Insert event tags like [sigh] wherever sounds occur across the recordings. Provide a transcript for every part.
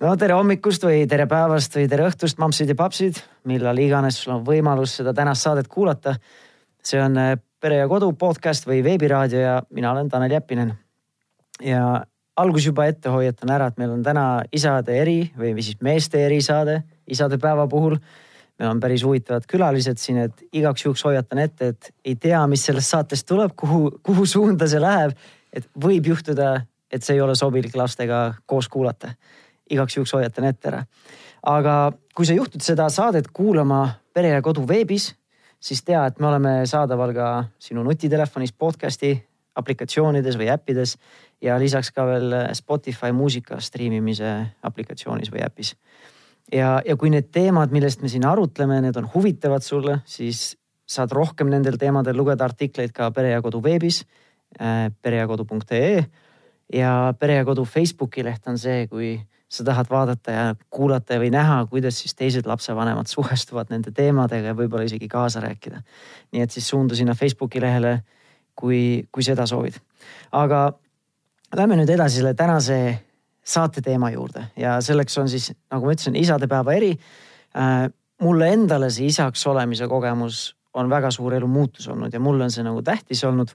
no tere hommikust või tere päevast või tere õhtust, mampsid ja papsid, millal iganes sul on võimalus seda tänast saadet kuulata. see on äh, Pere ja Kodu podcast või veebiraadio ja mina olen Tanel Jeppinen. ja algus juba ette hoiatan ära, et meil on täna isade eri või siis meeste erisaade isadepäeva puhul. meil on päris huvitavad külalised siin, et igaks juhuks hoiatan ette, et ei tea, mis sellest saatest tuleb, kuhu, kuhu suunda see läheb. et võib juhtuda, et see ei ole sobilik lastega koos kuulata igaks juhuks hoiatan ette ära. aga kui sa juhtud seda saadet kuulama Pere ja Kodu veebis, siis tea, et me oleme saadaval ka sinu nutitelefonis, podcast'i aplikatsioonides või äppides ja lisaks ka veel Spotify muusika striimimise aplikatsioonis või äpis. ja, ja kui need teemad, millest me siin arutleme, need on huvitavad sulle, siis saad rohkem nendel teemadel lugeda artikleid ka Pere ja Kodu veebis äh, perejakodu.ee ja Pere ja Kodu Facebooki leht on see, kui sa tahad vaadata ja kuulata või näha, kuidas siis teised lapsevanemad suhestuvad nende teemadega ja võib-olla isegi kaasa rääkida. nii et siis suundu sinna Facebooki lehele, kui, kui seda soovid. aga lähme nüüd edasi selle tänase saate teema juurde ja selleks on siis, nagu ma ütlesin, isadepäeva eri äh,. mulle endale see isaks olemise kogemus on väga suur elumuutus olnud ja mulle on see nagu tähtis olnud.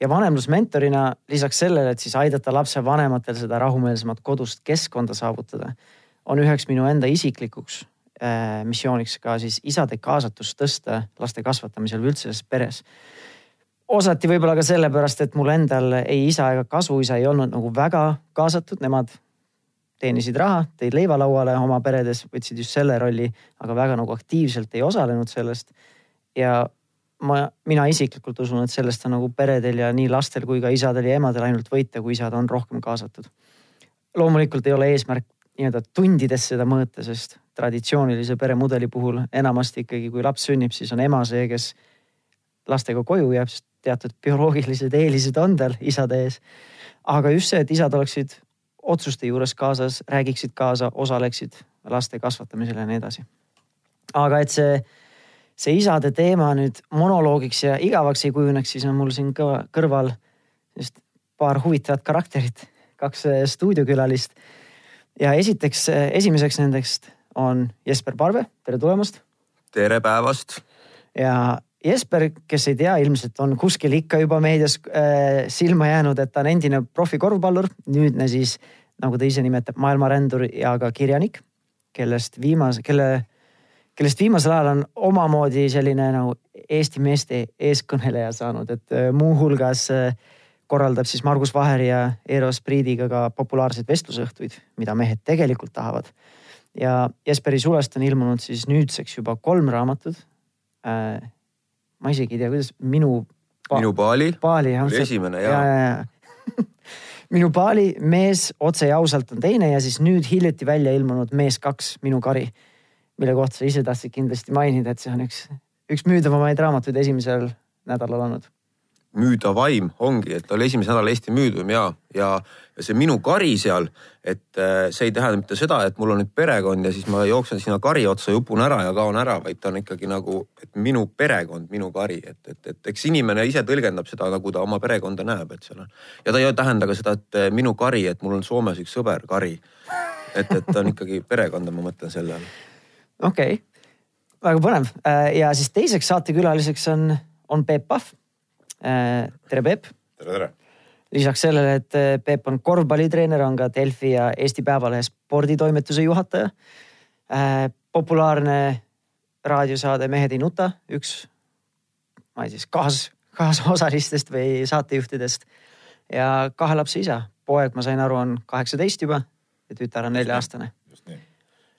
ja vanemlusmentorina lisaks sellele, et siis aidata lapsevanematel seda rahumeelsemat kodust keskkonda saavutada, on üheks minu enda isiklikuks äh, missiooniks ka siis isade kaasatust tõsta laste kasvatamisel või üldse peres. osati võib-olla ka sellepärast, et mul endal ei isa ega kasuisa ei olnud nagu väga kaasatud, nemad teenisid raha, tõid leiva lauale oma peredes, võtsid just selle rolli, aga väga nagu aktiivselt ei osalenud sellest ja ma, mina isiklikult usun, et sellest on nagu peredel ja nii lastel kui ka isadel ja emadel ainult võita, kui isad on rohkem kaasatud. loomulikult ei ole eesmärk nii-öelda tundides seda mõõta, sest traditsioonilise peremudeli puhul enamasti ikkagi, kui laps sünnib, siis on ema see, kes lastega koju jääb, sest teatud bioloogilised eelised on tal isade ees. aga just see, et isad oleksid otsuste juures kaasas, räägiksid kaasa, osaleksid laste kasvatamisel ja nii edasi. aga et see see isade teema nüüd monoloogiks ja igavaks ei kujuneks, siis on mul siin ka kõrval just paar huvitavat karakterit, kaks äh, stuudiokülalist. ja esiteks, äh, esimeseks nendest on Jesper Parve, tere tulemast. tere päevast. ja Jesper, kes ei tea, ilmselt on kuskil ikka juba meedias äh, silma jäänud, et ta on endine profikorvpallur, nüüdne siis nagu ta ise nimetab, maailmarändur ja ka kirjanik, kellest viimase, kelle kellest viimasel ajal on omamoodi selline nagu Eesti meeste eeskõneleja saanud, et äh, muuhulgas äh, korraldab siis Margus Vaher ja Eero Spriidiga ka populaarseid vestlusõhtuid, mida mehed tegelikult tahavad. ja Jesperi sulest on ilmunud siis nüüdseks juba kolm raamatut äh,. ma isegi ei tea, kuidas minu pa.... minu paali. paali jah. oli esimene ja, ja, ja. minu paali, mees otse ja ausalt on teine ja siis nüüd hiljuti välja ilmunud Mees kaks, minu kari mille kohta sa ise tahtsid kindlasti mainida, et see on üks, üks müüdavamaid raamatuid esimesel nädalal olnud. müüdavaim ongi, et ta oli esimese nädala Eesti müüdum ja, ja, ja see minu kari seal, et äh, see ei tähenda mitte seda, et mul on nüüd perekond ja siis ma jooksen sinna kari otsa, jupun ära ja kaon ära, vaid ta on ikkagi nagu, et minu perekond, minu kari, et, et, et eks inimene ise tõlgendab seda, nagu ta oma perekonda näeb, et seal on. ja ta ei tähenda ka seda, et äh, minu kari, et mul on Soomes üks sõber, kari. et, et ta on ikkagi perekonda, ma mõtlen selle all okei okay., väga põnev äh, ja siis teiseks saatekülaliseks on, on Peep Pahv. Äh, tere, Peep. tere, tere lisaks sellele, et äh, Peep on korvpallitreener, on ka Delfi ja Eesti Päevalehe sporditoimetuse juhataja. populaarne raadiosaade Mehed ei nuta, üks, ma ei tea, kaas, kaasosalistest või saatejuhtidest. ja kahe lapse isa, poeg, ma sain aru, on kaheksateist juba ja tütar on nelja-aastane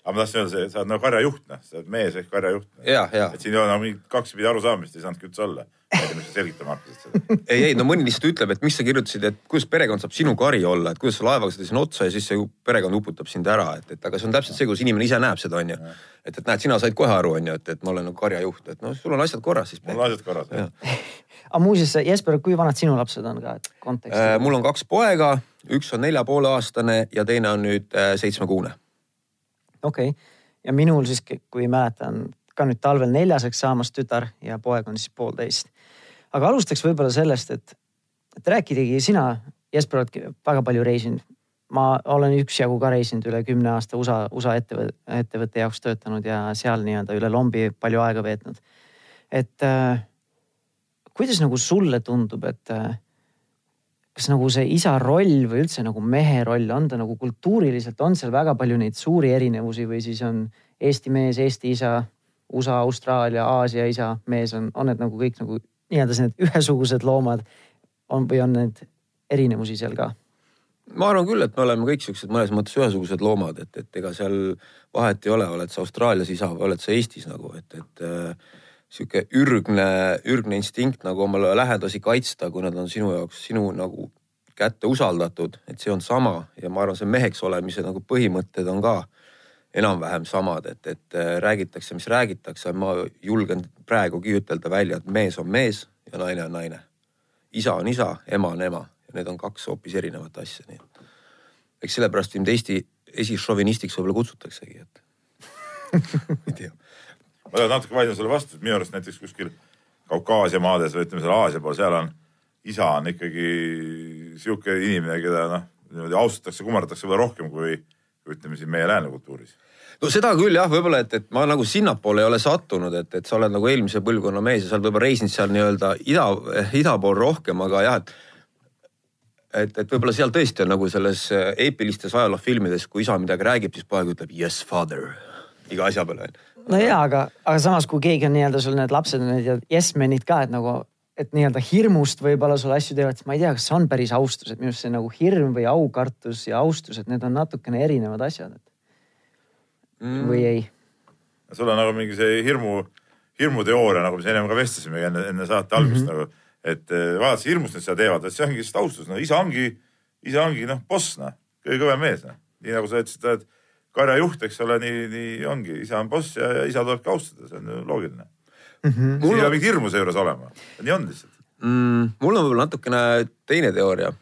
aga ma tahtsin öelda, sa oled nagu karjajuht, noh, sa oled mees ehk karjajuht. et siin ei ole nagu mingit kaksipidi arusaamist ei saanudki üldse olla. ma ei tea, mis sa selgitama hakkasid seda. [laughs] ei, ei no mõni lihtsalt ütleb, et mis sa kirjutasid, et kuidas perekond saab sinu kari olla, et kuidas sa laevaga seda sinna otsa ja siis see perekond uputab sind ära, et, et aga see on täpselt see, kuidas inimene ise näeb seda, onju. et, et näed, sina said kohe aru, onju, et, et ma olen nagu karjajuht, et noh, sul on asjad korras siis. mul on asjad korras, jah [laughs] aga muuseas, Jesper, kui vanad sinu lapsed on ka, et konteksti äh,? mul on kaks poega, üks on nelja poole aastane ja teine on nüüd äh, seitsmekuune. Okei okay ja minul siis, kui mäletan, ka nüüd talvel neljaseks saamas tütar ja poeg on siis poolteist. aga alustaks võib-olla sellest, et, et rääkidagi sina, Jesper, oled väga palju reisinud ma olen üksjagu ka reisinud üle kümne aasta USA, USA ettevõtte, ettevõtte jaoks töötanud ja seal nii-öelda üle lombi palju aega veetnud. et äh, kuidas nagu sulle tundub, et äh, kas nagu see isa roll või üldse nagu mehe roll, on ta nagu kultuuriliselt, on seal väga palju neid suuri erinevusi või siis on Eesti mees, Eesti isa, USA, Austraalia, Aasia isa, mees on, on need nagu kõik nagu nii-öelda need ühesugused loomad on või on need erinevusi seal ka? ma arvan küll, et me oleme kõik siuksed mõnes mõttes ühesugused loomad, et, et ega seal vahet ei ole, oled sa Austraalias isa või oled sa Eestis nagu, et, et äh, sihuke ürgne, ürgne instinkt nagu oma lähedasi kaitsta, kui nad on sinu jaoks, sinu nagu kätte usaldatud, et see on sama ja ma arvan, see meheks olemise nagu põhimõtted on ka enam-vähem samad, et, et äh, räägitakse, mis räägitakse, ma julgen praegugi ütelda välja, et mees on mees ja naine on naine. isa on isa, ema on ema ja need on kaks hoopis erinevat asja, nii et eks sellepärast mind Eesti esišovinistiks võib-olla kutsutaksegi, et [laughs] ei tea. Ma natuke vaidlen sulle vastu, et minu arust näiteks kuskil Kaukaasia maades või ütleme seal Aasia pool, seal on isa on ikkagi sihuke inimene, keda noh, niimoodi austatakse, kumardatakse võib-olla rohkem kui ütleme siin meie lääne kultuuris no seda küll jah, võib-olla, et, et ma nagu sinnapoole ei ole sattunud, et, et sa oled nagu eelmise põlvkonna mees ja sa oled võib-olla reisinud seal nii-öelda ida, ida pool rohkem, aga jah, et et, et võib-olla seal tõesti on nagu selles eepilistes ajaloofilmides, kui isa midagi räägib, siis poeg ütleb yes father iga asja peale. No ja, aga, aga samas, kui keegi on nii-öelda sul need lapsed, need yes men'id ka, et nagu, et nii-öelda hirmust võib-olla sulle asju teevad, siis ma ei tea, kas see on päris austus, et minu arust see nagu hirm või aukartus ja austus, et need on natukene erinevad asjad mm.. või ei? sul on nagu mingi see hirmu, hirmuteooria, nagu me ennem ka vestlesime enne, enne saate algust mm -hmm. nagu, et eh, vaadates hirmust nad seda teevad, et see ongi lihtsalt austus, no isa ongi, isa ongi noh, boss noh, kõige kõvem mees noh. nii nagu sa ütlesid, et karjajuht, eks ole, nii, nii ongi, isa on boss ja, ja isa tulebki austada, see on ju loogiline mm. -hmm. siin ei pea mingit hirmu seejuures olema, nii on lihtsalt mm,. mul on võib-olla natukene teine teooria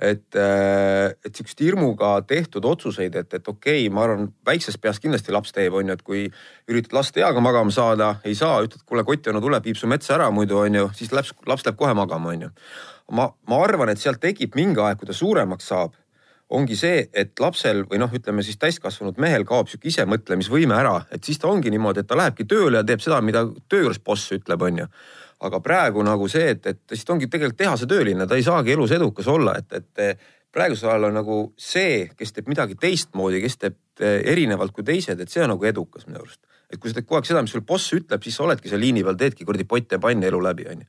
et, äh, et sihukest hirmuga tehtud otsuseid, et, et okei okay,, ma arvan, väikses peas kindlasti laps teeb, on ju, et kui üritad last eaga magama saada, ei saa, ütled, kuule, kotionu tule, viib su metsa ära muidu on ju, siis laps, laps läheb kohe magama, on ju. ma, ma arvan, et sealt tekib mingi aeg, kui ta suuremaks saab, ongi see, et lapsel või noh, ütleme siis täiskasvanud mehel kaob sihuke isemõtlemisvõime ära, et siis ta ongi niimoodi, et ta lähebki tööle ja teeb seda, mida töö juures boss ütleb, on ju aga praegu nagu see, et, et siis ta ongi tegelikult tehasetööline, ta ei saagi elus edukas olla, et, et praegusel ajal on nagu see, kes teeb midagi teistmoodi, kes teeb eh, erinevalt kui teised, et see on nagu edukas minu arust. et kui sa teed kogu aeg seda, mis sul boss ütleb, siis sa oledki seal liini peal, teedki kuradi potte ja panne elu läbi, onju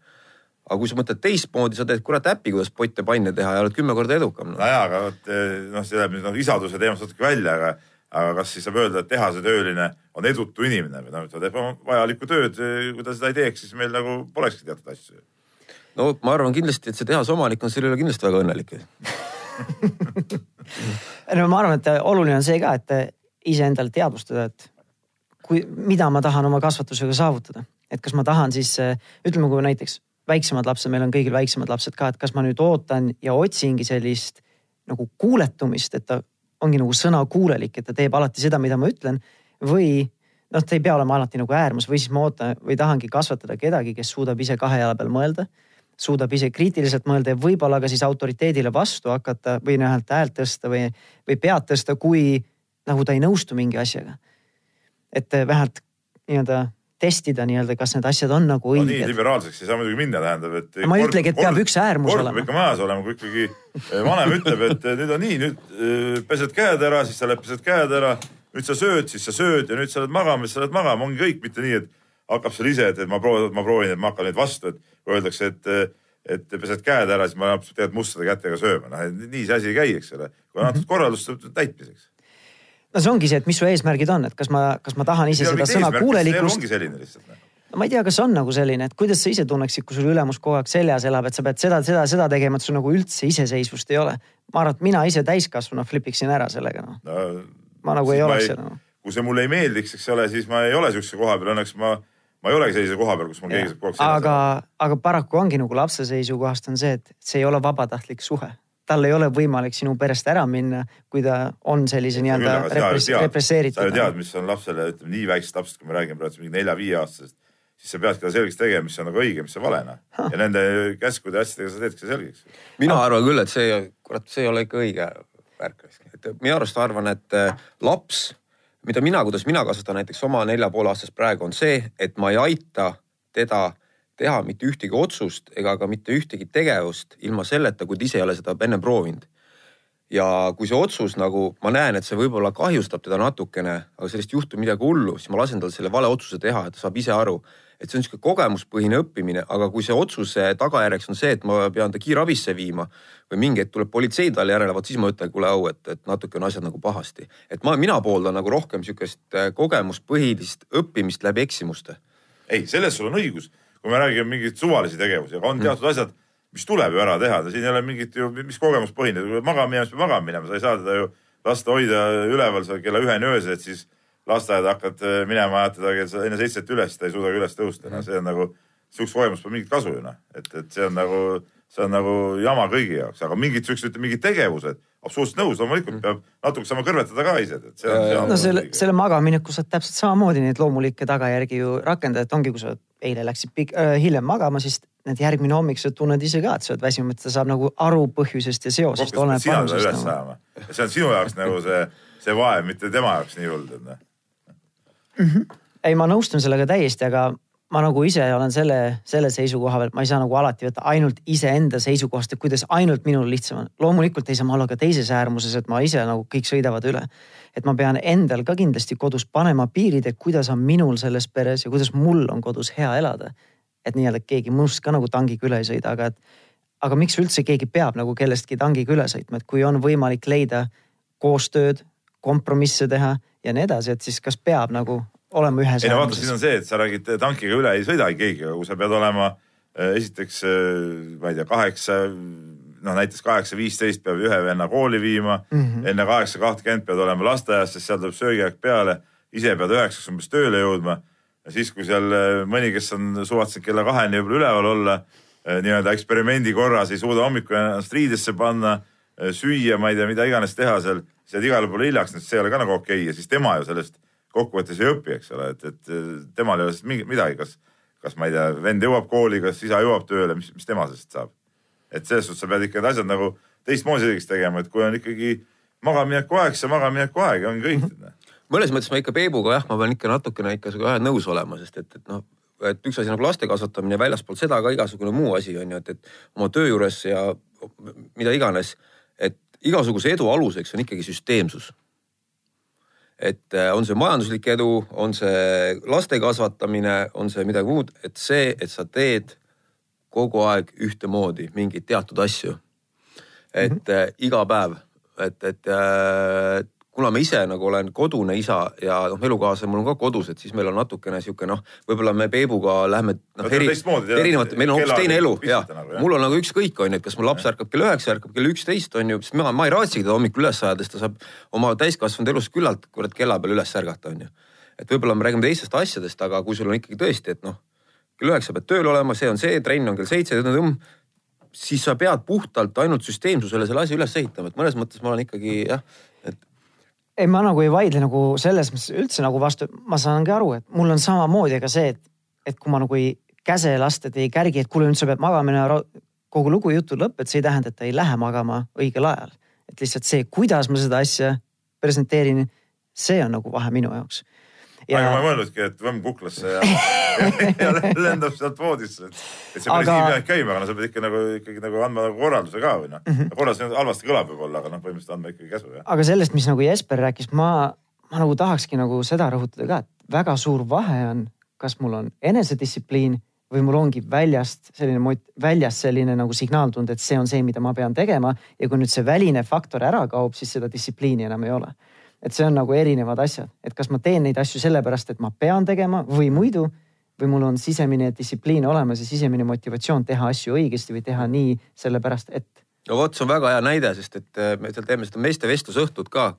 aga kui sa mõtled teistmoodi, sa teed kurat äppi, kuidas potte panne teha ja oled kümme korda edukam no.. nojaa, aga vot eh, noh, see läheb nüüd nagu isaduse teemast natuke välja, aga aga kas siis saab öelda, et tehasetööline on edutu inimene või noh, ta teeb vajalikku tööd, kui ta seda ei teeks, siis meil nagu polekski teatud asju. no ma arvan kindlasti, et see tehase omanik on selle üle kindlasti väga õnnelik. [laughs] No ma arvan, et oluline on see ka, et iseendale teadvustada, et kui, mida ma tahan oma kasvatusega saavutada, et kas ma tahan siis ütleme, kui näiteks väiksemad lapsed, meil on kõigil väiksemad lapsed ka, et kas ma nüüd ootan ja otsingi sellist nagu kuuletumist, et ta ongi nagu sõnakuulelik, et ta teeb alati seda, mida ma ütlen või noh, ta ei pea olema alati nagu äärmus või siis ma ootan või tahangi kasvatada kedagi, kes suudab ise kahe jala peal mõelda, suudab ise kriitiliselt mõelda ja võib-olla ka siis autoriteedile vastu hakata või nii-öelda häält tõsta või, või pead tõsta, kui nagu ta ei nõustu mingi asjaga. et vähemalt nii-öelda testida nii-öelda, kas need asjad on nagu õiged no,. nii liberaalseks ei saa muidugi minna, tähendab, et. ma ei ütlegi, et peab üks äärmus olema. ikka majas olema, kui ikkagi eh, vanem ütleb, et eh, nüüd on nii, nüüd eh, pesed käed ära, siis sa lähed pesed käed ära. nüüd sa sööd, siis sa sööd ja nüüd sa lähed magama, siis sa lähed magama, ongi kõik, mitte nii, et hakkab seal ise, et ma proovin, ma proovin, et ma hakkan nüüd vastu, et kui öeldakse, et, et pesed käed ära, siis ma pean mustade kätega sööma, noh nii see asi ei käi, eks ole. kui on antud korraldus täitmiseks no see ongi see, et mis su eesmärgid on, et kas ma, kas ma tahan ise seda sõna kuulelikkust. ongi selline lihtsalt noh. no ma ei tea, kas on nagu selline, et kuidas sa ise tunneksid, kui sul ülemus kogu aeg seljas elab, et sa pead seda, seda, seda tegema, et sul nagu üldse iseseisvust ei ole. ma arvan, et mina ise täiskasvanu flipiksin ära sellega noh no,. ma nagu ei oleks seda noh. kui see mulle ei meeldiks, eks ole, siis ma ei ole sihukese koha peal, õnneks ma, ma ei olegi sellise koha peal, kus mul keegi saab kogu aeg seljas aga, aga paraku ongi nagu lapse seisukohast on see, et see ei ole vabatahtlik suhe tal ei ole võimalik sinu perest ära minna, kui ta on sellise nii-öelda repres, represseeritud. sa ju tead, mis on lapsele, ütleme nii väiksest lapsest, kui me räägime praegu mingi nelja-viieaastasest, siis sa peadki talle selgeks tegema, mis on nagu õige, mis on vale noh. ja nende käskude ja asjadega sa teedki selgeks. mina arvan küll, et see, kurat, see ei ole ikka õige värk. et minu arust arvan, et äh, laps, mida mina, kuidas mina kasvatan näiteks oma nelja poole aastast praegu on see, et ma ei aita teda teha mitte ühtegi otsust ega ka mitte ühtegi tegevust ilma selleta, kui ta ise ei ole seda enne proovinud ja kui see otsus nagu ma näen, et see võib-olla kahjustab teda natukene, aga sellest ei juhtu midagi hullu, siis ma lasen tal selle vale otsuse teha, et ta saab ise aru, et see on niisugune kogemuspõhine õppimine, aga kui see otsuse tagajärjeks on see, et ma pean ta kiirabisse viima või mingi hetk tuleb politsei talle järele, vot siis ma ütlen, kuule au, et, et natuke on asjad nagu pahasti. et ma, mina pooldan nagu rohkem niisugust äh, kogemuspõhilist õppimist läbi eksimuste. ei, selles sul on õigus, kui me räägime mingeid suvalisi tegevusi, aga on teatud asjad, mis tuleb ju ära teha, siin ei ole mingit ju, mis kogemuspõhine, kui magama minema, siis peab magama minema, sa ei saa teda ju lasta hoida üleval seal kella üheni öösel, et siis lasteaeda hakkad äh, minema, ajad teda kell enne seitset üles, ta ei suuda üles tõusta, no see on nagu, sihukest kogemust pole mingit kasu ju noh, et, et see on nagu, see on nagu jama kõigi jaoks, aga mingid siuksed, mingid tegevused, absoluutselt nõus, loomulikult peab natuke saama kõrvetada ka ise, et see on. on no nagu selle, selle magamineku saad täpselt samamoodi neid loomulikke tagajärgi ju rakendada, et ongi, kui sa eile läksid pik- äh, hiljem magama, siis need järgmine hommik sa tunned ise ka, et sa oled väsinud, ta saab nagu aru põhjusest ja seosest. pead sina teda üles ajama ja see on sinu jaoks nagu see, see vaev, mitte tema jaoks nii hull, et noh. ei, ma nõustun sellega täiesti, aga ma nagu ise olen selle, selle seisukoha peal, ma ei saa nagu alati võtta ainult iseenda seisukohast, et kuidas ainult minul lihtsam on. loomulikult ei saa ma olla ka teises äärmuses, et ma ise nagu kõik sõidavad üle. et ma pean endal ka kindlasti kodus panema piirid, et kuidas on minul selles peres ja kuidas mul on kodus hea elada. et nii-öelda keegi minust ka nagu tangiga üle ei sõida, aga et aga miks üldse keegi peab nagu kellestki tangiga üle sõitma, et kui on võimalik leida koostööd, kompromisse teha ja nii edasi, et siis kas peab nagu olema ühes ei no vaata, siin on see, et sa räägid tankiga üle, ei sõida keegi, aga kui sa pead olema äh, esiteks, ma ei tea, kaheksa, noh näiteks kaheksa viisteist peab ühe venna kooli viima mm, -hmm. enne kaheksa kahtekümmend pead olema lasteaias, sest seal tuleb söögiaeg peale, ise pead üheksaks umbes tööle jõudma ja siis, kui seal mõni, kes on suvatsenud kella kaheni võib-olla üleval olla, nii-öelda eksperimendi korras ei suuda hommikul ennast riidesse panna, süüa, ma ei tea, mida iganes teha seal, siis jääd igale poole hiljaks, see ei ole ka nagu okei okay. ja siis tema ju sellest kokkuvõttes ei õpi, eks ole, et, et temal ei ole sellest midagi, kas, kas ma ei tea, vend jõuab kooli, kas isa jõuab tööle, mis, mis tema sellest saab. et selles suhtes sa pead ikka need asjad nagu teistmoodi selgeks tegema, et kui on ikkagi magamineku aeg, siis magamineku aeg ja ongi kõik. mõnes mõttes ma ikka Peebuga jah, ma pean ikka natukene ikka sinuga jah nõus olema, sest et, et noh, et üks asi nagu laste kasvatamine ja väljaspoolt seda ka igasugune muu asi on ju, et, et oma töö juures ja mida iganes, et igasuguse edu aluseks on ikkagi süsteemsus et äh, on see majanduslik edu, on see laste kasvatamine, on see midagi muud, et see, et sa teed kogu aeg ühtemoodi mingeid teatud asju. et mm -hmm. äh, iga päev, et, et äh, kuna ma ise nagu olen kodune isa ja noh, elukaaslane mul on ka kodus, et siis meil on natukene sihuke noh, võib-olla me Peebuga lähme No noh eri, teistmoodi, te erinevat, olete meil on hoopis teine elu ja nagu, jah. mul on nagu ükskõik on ju, et kas mu laps ärkab kell üheksa, ärkab kell üksteist on ju, sest ma, ma ei raatsigi teda hommikul üles ajada, sest ta saab oma täiskasvanud elus küllalt kurat kella peal üles ärgata on ju. et võib-olla me räägime teistest asjadest, aga kui sul on ikkagi tõesti, et noh, kell üheksa pead tööl olema, see on see, trenn on kell seitse, siis sa pead puhtalt ainult süsteemsusele selle asja üles ehitama, et mõnes mõttes ma olen ikkagi jah, ei, ma nagu ei vaidle nagu selles mõttes üldse nagu vastu, ma saangi aru, et mul on samamoodi ka see, et, et kui ma nagu ei käse last, et ei kärgi, et kuule nüüd sa pead magama minema, kogu lugu jutu lõpp, et see ei tähenda, et ta ei lähe magama õigel ajal. et lihtsalt see, kuidas ma seda asja presenteerin, see on nagu vahe minu jaoks. Aga ma ei mõelnudki, et võmm kuklasse ja, ja, [laughs] ja lendab sealt voodisse, et, et see päris Aga- nii peab käima, aga no sa pead ikka nagu ikkagi nagu andma nagu korralduse ka või noh mm -hmm.. korraldus halvasti kõlab võib-olla, aga noh, põhimõtteliselt andma ikkagi käsu jah. aga sellest, mis nagu Jesper rääkis, ma, ma nagu tahakski nagu seda rõhutada ka, et väga suur vahe on, kas mul on enesedistsipliin või mul ongi väljast selline mot-, väljas selline nagu signaal tulnud, et see on see, mida ma pean tegema ja kui nüüd see väline faktor ära kaob, siis seda distsipliini enam ei ole. Et see on nagu erinevad asjad, et kas ma teen neid asju sellepärast, et ma pean tegema või muidu või mul on sisemine distsipliin olemas ja sisemine motivatsioon teha asju õigesti või teha nii sellepärast, et no vot, see on väga hea näide, sest et äh, me seal teeme seda meeste vestlusõhtut ka.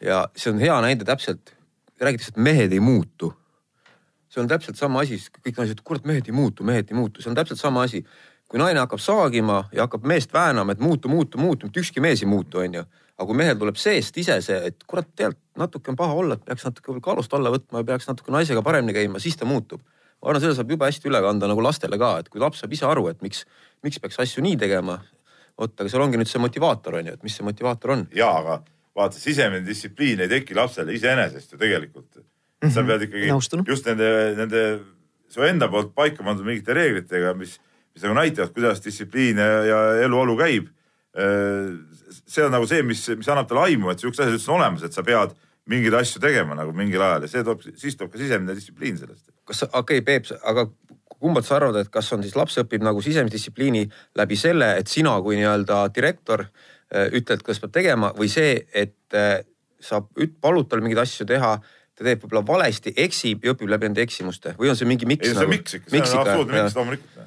ja see on hea näide täpselt, räägitakse, et mehed ei muutu. see on täpselt sama asi, kõik naised, kurat, mehed ei muutu, mehed ei muutu, see on täpselt sama asi. kui naine hakkab saagima ja hakkab meest väänama, et muutu, muutu, muutu, mitte ükski mees ei muutu, onju. Aga kui mehel tuleb seest ise see, et kurat, tegelikult natuke on paha olla, et peaks natuke võib-olla kaalust alla võtma ja peaks natuke naisega paremini käima, siis ta muutub ma arvan, selle saab jube hästi üle kanda nagu lastele ka, et kui laps saab ise aru, et miks, miks peaks asju nii tegema vot, aga seal ongi nüüd see motivaator on ju, et mis see motivaator on. ja, aga vaata, sisemine distsipliin ei teki lapsele iseenesest ju tegelikult sa pead ikkagi Nõustun. just nende, nende su enda poolt paika pandud mingite reeglitega, mis, mis nagu näitavad, kuidas distsipliin ja, ja eluolu käib. See on nagu see, mis, mis annab talle aimu, et siuksed asjad üldse on olemas, et sa pead mingeid asju tegema nagu mingil ajal ja see toob, siis tuleb ka sisemine distsipliin sellest. kas, okei okay,, Peep, aga kumbalt sa arvad, et kas on siis laps õpib nagu sisemise distsipliini läbi selle, et sina kui nii-öelda direktor äh, ütled, kuidas peab tegema või see, et äh, sa palud tal mingeid asju teha, ta teeb võib-olla valesti, eksib ja õpib läbi nende eksimuste või on see mingi miks? ei, see on nagu? miks ikka, see on absoluutne miks loomulikult.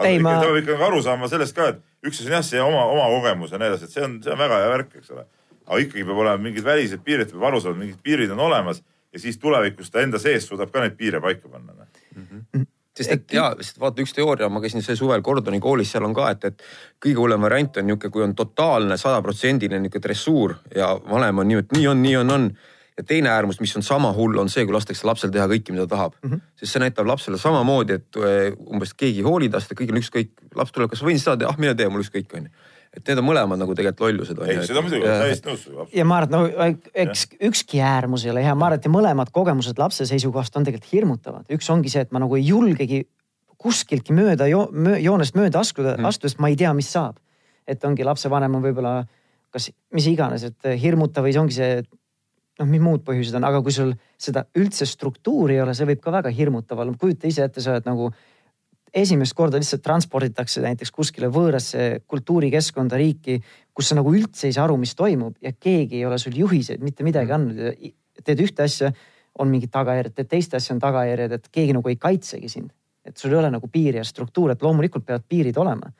Aga Ei, ikka, ma- ta peab ikkagi aru saama sellest ka, et üks asi on jah, see oma, oma kogemus ja nii edasi, et see on, see on väga hea värk, eks ole. aga ikkagi peab olema mingid välised piirid, peab aru saama, mingid piirid on olemas ja siis tulevikus ta enda sees suudab ka neid piire paika panna. noh. sest et ja, sest vaata üks teooria, ma käisin see suvel Gordoni koolis, seal on ka, et, et kõige hullem variant on niisugune, kui on totaalne sajaprotsendiline niisugune dressuur ja vanem on nii, et nii on, nii on, on. Ja teine äärmus, mis on sama hull, on see, kui lastakse lapsel teha kõike, mida ta tahab mm. -hmm. sest see näitab lapsele samamoodi, et eh, umbes keegi ei hooli tast ja kõigil on ükskõik. laps tuleb, kas võin seda teha, ah mine tee, mul ükskõik on ju. et need on mõlemad nagu tegelikult lollused. ei, seda muidugi, täiesti nõus. ja ma arvan, et no eks ükski äärmus ei ole hea, ma arvan, et ja mõlemad kogemused lapse seisukohast on tegelikult hirmutavad. üks ongi see, et ma nagu ei julgegi kuskiltki mööda jo, möö, joonest mööda astuda mm., astuda, sest ma ei tea, mis saab. et ongi lapsevanem on võib-olla kas mis iganes, et hirmutav või see ongi see, noh, mis muud põhjused on, aga kui sul seda üldse struktuuri ei ole, see võib ka väga hirmutav olla. kujuta ise ette, sa oled nagu esimest korda lihtsalt transporditakse näiteks kuskile võõrasse kultuurikeskkonda, riiki, kus sa nagu üldse ei saa aru, mis toimub ja keegi ei ole sul juhiseid mitte midagi andnud ja teed ühte asja, on mingid tagajärjed, teed teist asja, on tagajärjed, et keegi nagu ei kaitsegi sind. et sul ei ole nagu piiri ja struktuur, et loomulikult peavad piirid olema.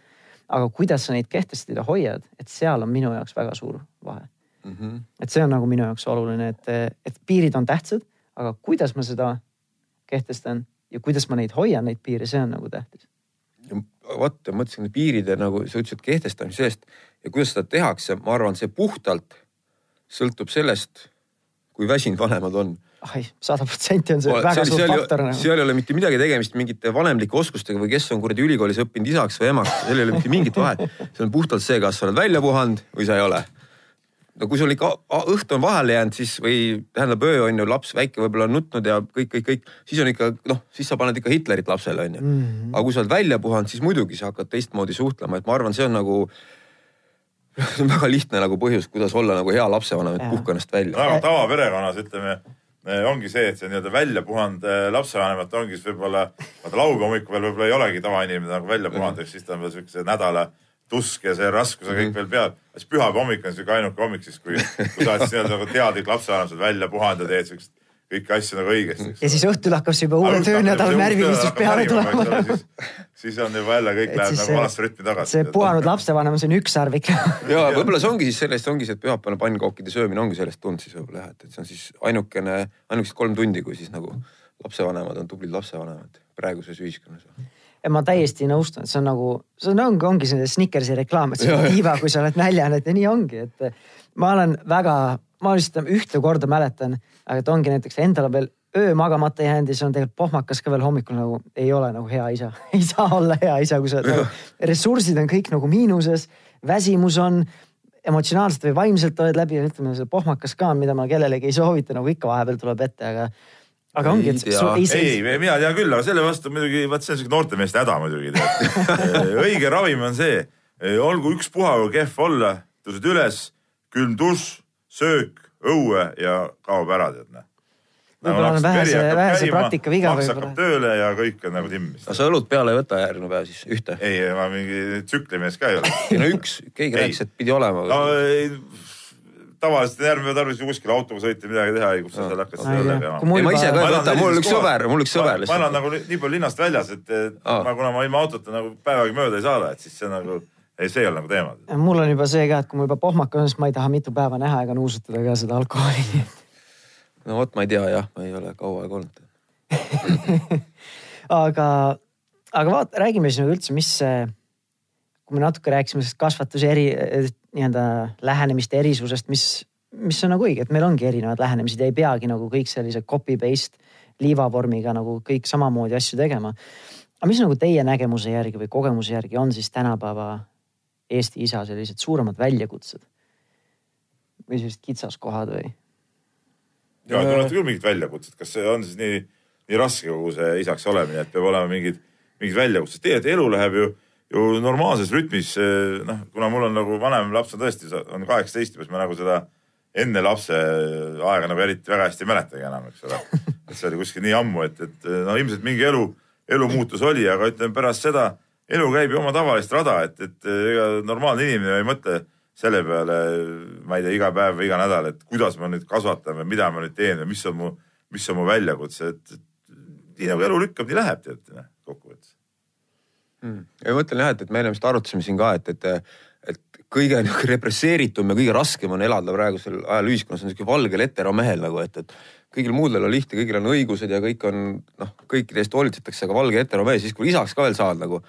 aga kuidas sa neid kehtestad ja hoiad, et seal on minu jaoks väga suur vahe Mm -hmm. et see on nagu minu jaoks oluline, et, et piirid on tähtsad, aga kuidas ma seda kehtestan ja kuidas ma neid hoian, neid piire, see on nagu tähtis. vot, ma mõtlesin piiride nagu sa ütlesid kehtestamisest ja kuidas seda tehakse, ma arvan, see puhtalt sõltub sellest, kui väsinud vanemad on. ai, sada protsenti on see väga seal, suur faktor nagu. seal ei ole mitte midagi tegemist mingite vanemlike oskustega või kes on kuradi ülikoolis õppinud isaks või emaks, seal ei ole mitte mingit vahet. see on puhtalt see, kas sa oled välja puhanud või sa ei ole. No kui sul ikka a- õhtu on vahele jäänud, siis või tähendab öö on ju laps väike võib-olla on nutnud ja kõik, kõik, kõik, siis on ikka noh, siis sa paned ikka Hitlerit lapsele on ju mm. -hmm. aga kui sa oled välja puhanud, siis muidugi sa hakkad teistmoodi suhtlema, et ma arvan, see on nagu [laughs] see on väga lihtne nagu põhjus, kuidas olla nagu hea lapsevanem, et puhka ennast välja. aga tavaperekonnas ütleme, ongi see, et see nii-öelda välja puhanud eh, lapsevanemat ongi siis võib-olla, vaata laupäeva hommikul veel võib-olla ei olegi tavainimene nagu välja puhanud, ehk siis ta on veel siukse nädala tusk ja see raskus on kõik veel peal. siis pühapäeva hommik on siuke ainuke hommik siis, kui, kui sa oled nii-öelda nagu teadlik lapsevanem, sa oled välja puhanud ja teed siukest kõiki asju nagu õigesti. ja siis õhtul hakkab see juba uue töönädala närvilisus peale tulema. siis, siis on juba jälle kõik läheb nagu see- vanasse rütmi tagasi. see puhanud lapsevanem, see on ükssarv ikka. ja võib-olla see ongi siis sellest ongi see, et pühapäevane pannkookide söömine ongi sellest tulnud siis võib-olla jah, et, et see on siis ainukene, ainukesed kolm tundi, kui siis nagu lapsevanemad on tublid lapsevanemad praeguses ühiskonnas. Ja ma täiesti nõustun, et see on nagu, see on, ongi, ongi see Snickersi reklaam, et see on tiiva, kui sa oled näljane, et ja nii ongi, et ma olen väga, ma lihtsalt ühte korda mäletan, et ongi näiteks endale veel öö magamata jäänud ja siis on tegelikult pohmakas ka veel hommikul nagu ei ole nagu hea isa. [laughs] Ei saa olla hea isa, kui sa nagu, ressursid on kõik nagu miinuses, väsimus on, emotsionaalselt või vaimselt oled läbi ja ütleme, see pohmakas ka mida ma kellelegi ei soovita, nagu ikka vahepeal tuleb ette, aga aga ongi, et sul ei, ei, ei, mina tean küll, aga selle vastu muidugi, vaat see on siuke noortemeeste häda muidugi. [laughs] õige ravim on see, olgu ükspuha kui kehv olla, tõused üles, külm dušš, söök, õue ja kaob ära, tead näe. Võib-olla on vähese- vähese praktika viga võib-olla. hakkab tööle ja kõik on nagu timmis. aga sa õlut peale ei võta järgmine päev siis ühte? ei, ma mingi tsüklimees ka ei ole. ei no üks, keegi rääkis, et pidi olema. no ei, tavaliselt järgmine päev tarvis ju kuskile autoga sõita midagi teha, kus sa seal hakkad ei tea. tegema. Ei, ma ise ka ei võta, mul on üks sõber, mul üks sõber ma, ma elan lihtsalt. nagu nii palju linnast väljas, et, Aa. ma, kuna ma ilma autota nagu päevagi mööda ei saada, et siis see nagu, ei, see ei ole nagu teema. mul on juba see ka, et kui ma juba pohmakas olen, siis ma ei taha mitu päeva näha ega nuusutada ka seda alkoholi no vot, ma ei tea jah, ma ei ole kaua aega olnud. [laughs] aga, aga vaata, räägime siis nagu üldse, mis see, kui me natuke rääkisime sellest kasvatuse eri, nii-öelda lähenemiste erisusest, mis, mis on nagu õige, et meil ongi erinevad lähenemised ja ei peagi nagu kõik sellise copy paste liivavormiga nagu kõik samamoodi asju tegema. aga mis nagu teie nägemuse järgi või kogemuse järgi on siis tänapäeva Eesti isa sellised suuremad väljakutsed? või sellised kitsaskohad või? ja te olete küll mingit väljakutset, kas see on siis nii, nii raske kogu see isaks olemine, et peab olema mingid, mingid väljakutsed, tegelikult elu läheb ju, ju normaalses rütmis. noh, kuna mul on nagu vanem laps on tõesti, on kaheksateist juba, siis ma nagu seda enne lapse aega nagu eriti väga hästi ei mäletagi enam, eks ole. et see oli kuskil nii ammu, et, et no ilmselt mingi elu, elumuutus oli, aga ütleme pärast seda elu käib ju oma tavalist rada, et, et ega normaalne inimene ei mõtle selle peale, ma ei tea, iga päev või iga nädal, et kuidas ma nüüd kasvatan või mida ma nüüd teen või mis on mu, mis on mu väljakutse, et nii nagu elu lükkab, nii läheb tead noh, kokkuvõttes mm.. ja ma mõtlen jah, et, et me enne vist arutasime siin ka, et, et, et kõige nagu represseeritum ja kõige raskem on elada praegusel ajal ühiskonnas. On sihuke valgel heteromehel nagu, et, et kõigil muudel on lihtne, kõigil on õigused ja kõik on noh, kõikide eest hoolitsetakse, aga valge heteromees, siis kui isaks ka veel saad nagu,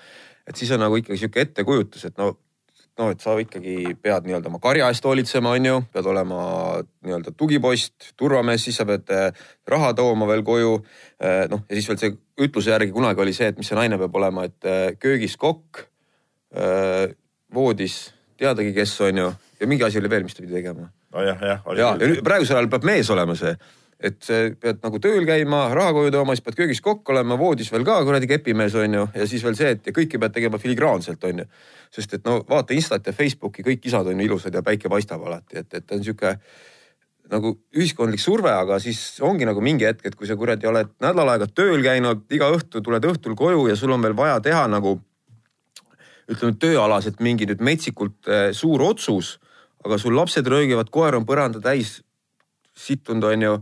et siis on nagu ikkagi sihuke ettekujutus, et no noh, et sa ikkagi pead nii-öelda oma karja eest hoolitsema, on ju, pead olema nii-öelda tugipost, turvamees, siis sa pead eh, raha tooma veel koju. Eh, noh, ja siis veel see ütluse järgi kunagi oli see, et mis see naine peab olema, et eh, köögis kokk, voodis teadagi, kes on ju ja mingi asi oli veel, mis ta pidi tegema. nojah, jah. ja, ja nüüd praegusel ajal peab mees olema see et pead nagu tööl käima, raha koju tooma, siis pead köögis kokk olema, voodis veel ka kuradi kepimees on ju, ja siis veel see, et ja kõike pead tegema filigraanselt on ju. sest et no vaata Instat ja Facebooki, kõik isad on ju ilusad ja päike paistab alati, et, et on sihuke nagu ühiskondlik surve, aga siis ongi nagu mingi hetk, et kui sa kuradi oled nädal aega tööl käinud, iga õhtu tuled õhtul koju ja sul on veel vaja teha nagu ütleme tööalaselt mingi nüüd metsikult äh, suur otsus, aga sul lapsed röögivad, koer on põranda täis sittunud, onju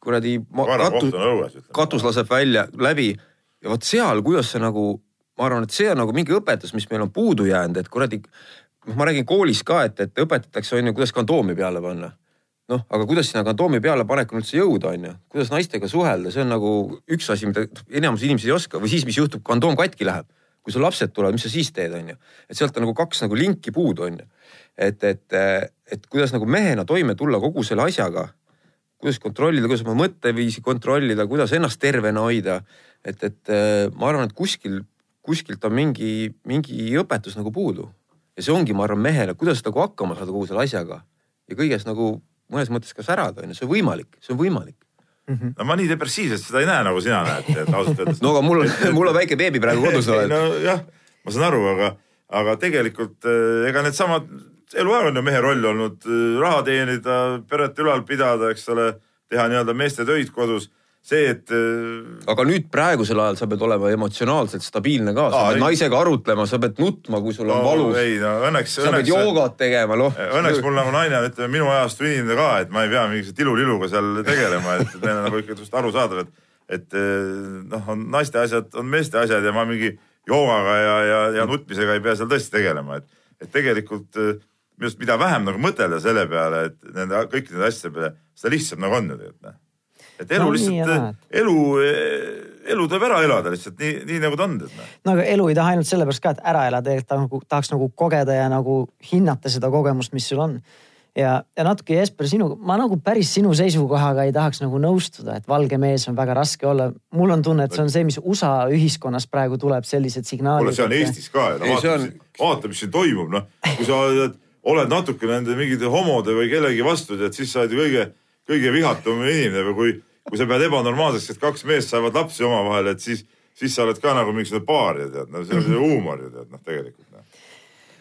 kuradi katus, katus laseb välja läbi ja vot seal, kuidas see nagu, ma arvan, et see on nagu mingi õpetus, mis meil on puudu jäänud, et kuradi, noh, ma räägin koolis ka, et, et õpetatakse, on ju, kuidas kondoomi peale panna. noh, aga kuidas sinna kondoomi peale panekul üldse jõuda, on ju, kuidas naistega suhelda, see on nagu üks asi, mida enamus inimesi ei oska või siis, mis juhtub, kondoom katki läheb. kui sul lapsed tulevad, mis sa siis teed, on ju, et sealt on nagu kaks nagu linki puudu, on ju. et, et, et kuidas nagu mehena toime tulla kogu selle asjaga kuidas kontrollida, kuidas oma mõtteviisi kontrollida, kuidas ennast tervena hoida. et, et äh, ma arvan, et kuskil, kuskilt on mingi, mingi õpetus nagu puudu. ja see ongi, ma arvan, mehele, kuidas nagu hakkama saada kogu selle asjaga ja kõiges nagu mõnes mõttes ka särada, on ju, see on võimalik, see on võimalik. -hmm. no ma nii depressiivselt seda ei näe, nagu sina näed, et ausalt öeldes. [laughs] no aga mul on, mul on väike beebi praegu kodus. [laughs] nojah, ma saan aru, aga, aga tegelikult äh, ega needsamad eluaeg on ju mehe roll olnud äh, raha teenida, peret ülal pidada, eks ole, teha nii-öelda meeste töid kodus see, et. Äh, aga nüüd praegusel ajal sa pead olema emotsionaalselt stabiilne ka, sa pead naisega arutlema, sa pead nutma, kui sul on no, valus. ei no õnneks. sa õnneks, pead joogat tegema, noh. õnneks mul nagu naine on, ütleme minu ajastu inimene ka, et ma ei pea mingi tiluliluga seal tegelema, et meil on nagu ikka just arusaadav, et, et äh, noh, on naiste asjad, on meeste asjad ja ma mingi joogaga ja, ja, ja nutmisega ei pea seal tõesti tegelema, et, et tegelikult minu arust, mida vähem nagu mõtelda selle peale, et nende kõikide nende asjade peale, seda lihtsam nagu on ju tegelikult noh. et elu no, lihtsalt, elu, elu tuleb ära elada lihtsalt nii, nii nagu ta on. Noh. no aga elu ei taha ainult sellepärast ka, et ära elada, tegelikult ta nagu tahaks nagu kogeda ja nagu hinnata seda kogemust, mis sul on ja, ja natuke Jesper sinu, ma nagu päris sinu seisukohaga ei tahaks nagu nõustuda, et valge mees on väga raske olla. mul on tunne, et see on see, mis USA ühiskonnas praegu tuleb, sellised signaalid. kuule, see on Eestis ka vaata, mis siin toimub, noh, kui sa oled oled natuke nende mingite homode või kellegi vastu, tead, siis sa oled ju kõige, kõige vihatum inimene või kui, kui sa pead ebanormaalseks, et kaks meest saavad lapsi omavahel, et siis, siis sa oled ka nagu mingisugune paar ja tead, no see on see huumor ju tead, noh, tegelikult noh.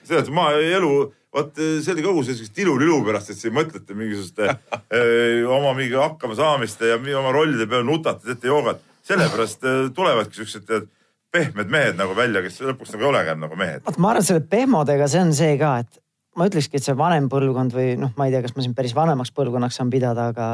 selles mõttes maaelu, vot see oli kogu sellist ilu-lilu pärast, et siin mõtlete mingisuguste öö, oma mingi hakkamasaamiste ja oma rollide peale nutate, teete joogat. sellepärast tulevadki siuksed tead pehmed mehed nagu välja, kes lõpuks nagu ei olegi enam nagu mehed. vot ma arvan, selle pehmodega see on see ka, et ma ütlekski, et see vanem põlvkond või noh, ma ei tea, kas ma siin päris vanemaks põlvkonnaks saan pidada, aga,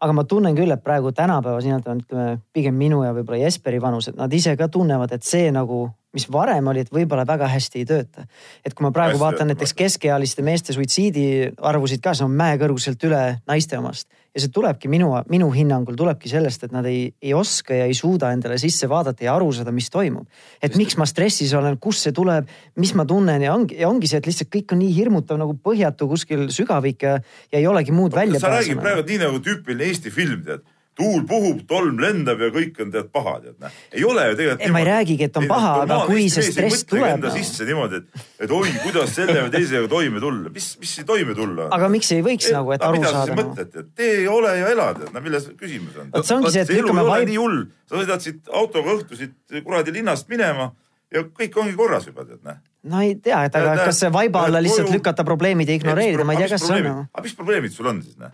aga ma tunnen küll, et praegu tänapäeva siin on, ütleme pigem minu ja võib-olla Jesperi vanused, nad ise ka tunnevad, et see nagu, mis varem oli, et võib-olla väga hästi ei tööta. et kui ma praegu hästi vaatan näiteks keskealiste meeste suitsiidi arvusid ka, see on mäekõrguselt üle naiste omast. Ja see tulebki minu, minu hinnangul tulebki sellest, et nad ei, ei oska ja ei suuda endale sisse vaadata ja aru saada, mis toimub. et miks ma stressis olen, kust see tuleb, mis ma tunnen ja ongi, ja ongi see, et lihtsalt kõik on nii hirmutav nagu põhjatu kuskil sügavik ja, ja ei olegi muud välja sa räägid praegu nii nagu tüüpiline Eesti film, tead tuul puhub, tolm lendab ja kõik on tead paha, tead näe. ei ole ju tegelikult. Ei, ma ei räägigi, et on paha, aga kui see stress tuleb, enda sisse niimoodi, et, et oi, kuidas selle või teisega toime tulla, mis, mis siin toime tulla aga miks ei võiks nagu, et aru saada mõtled, et tee, ole ja ela, tead, no milles küsimus on. vot see ongi see, et lükkame ei vaib nii, hull, sa sõidad siit autoga õhtu siit kuradi linnast minema ja kõik ongi korras juba tead näe. no ei tea, et aga kas see vaiba alla lihtsalt lükata probleemid ja ignoreerida, ma ei tea, kas see on aga mis probleemid sul on siis näe?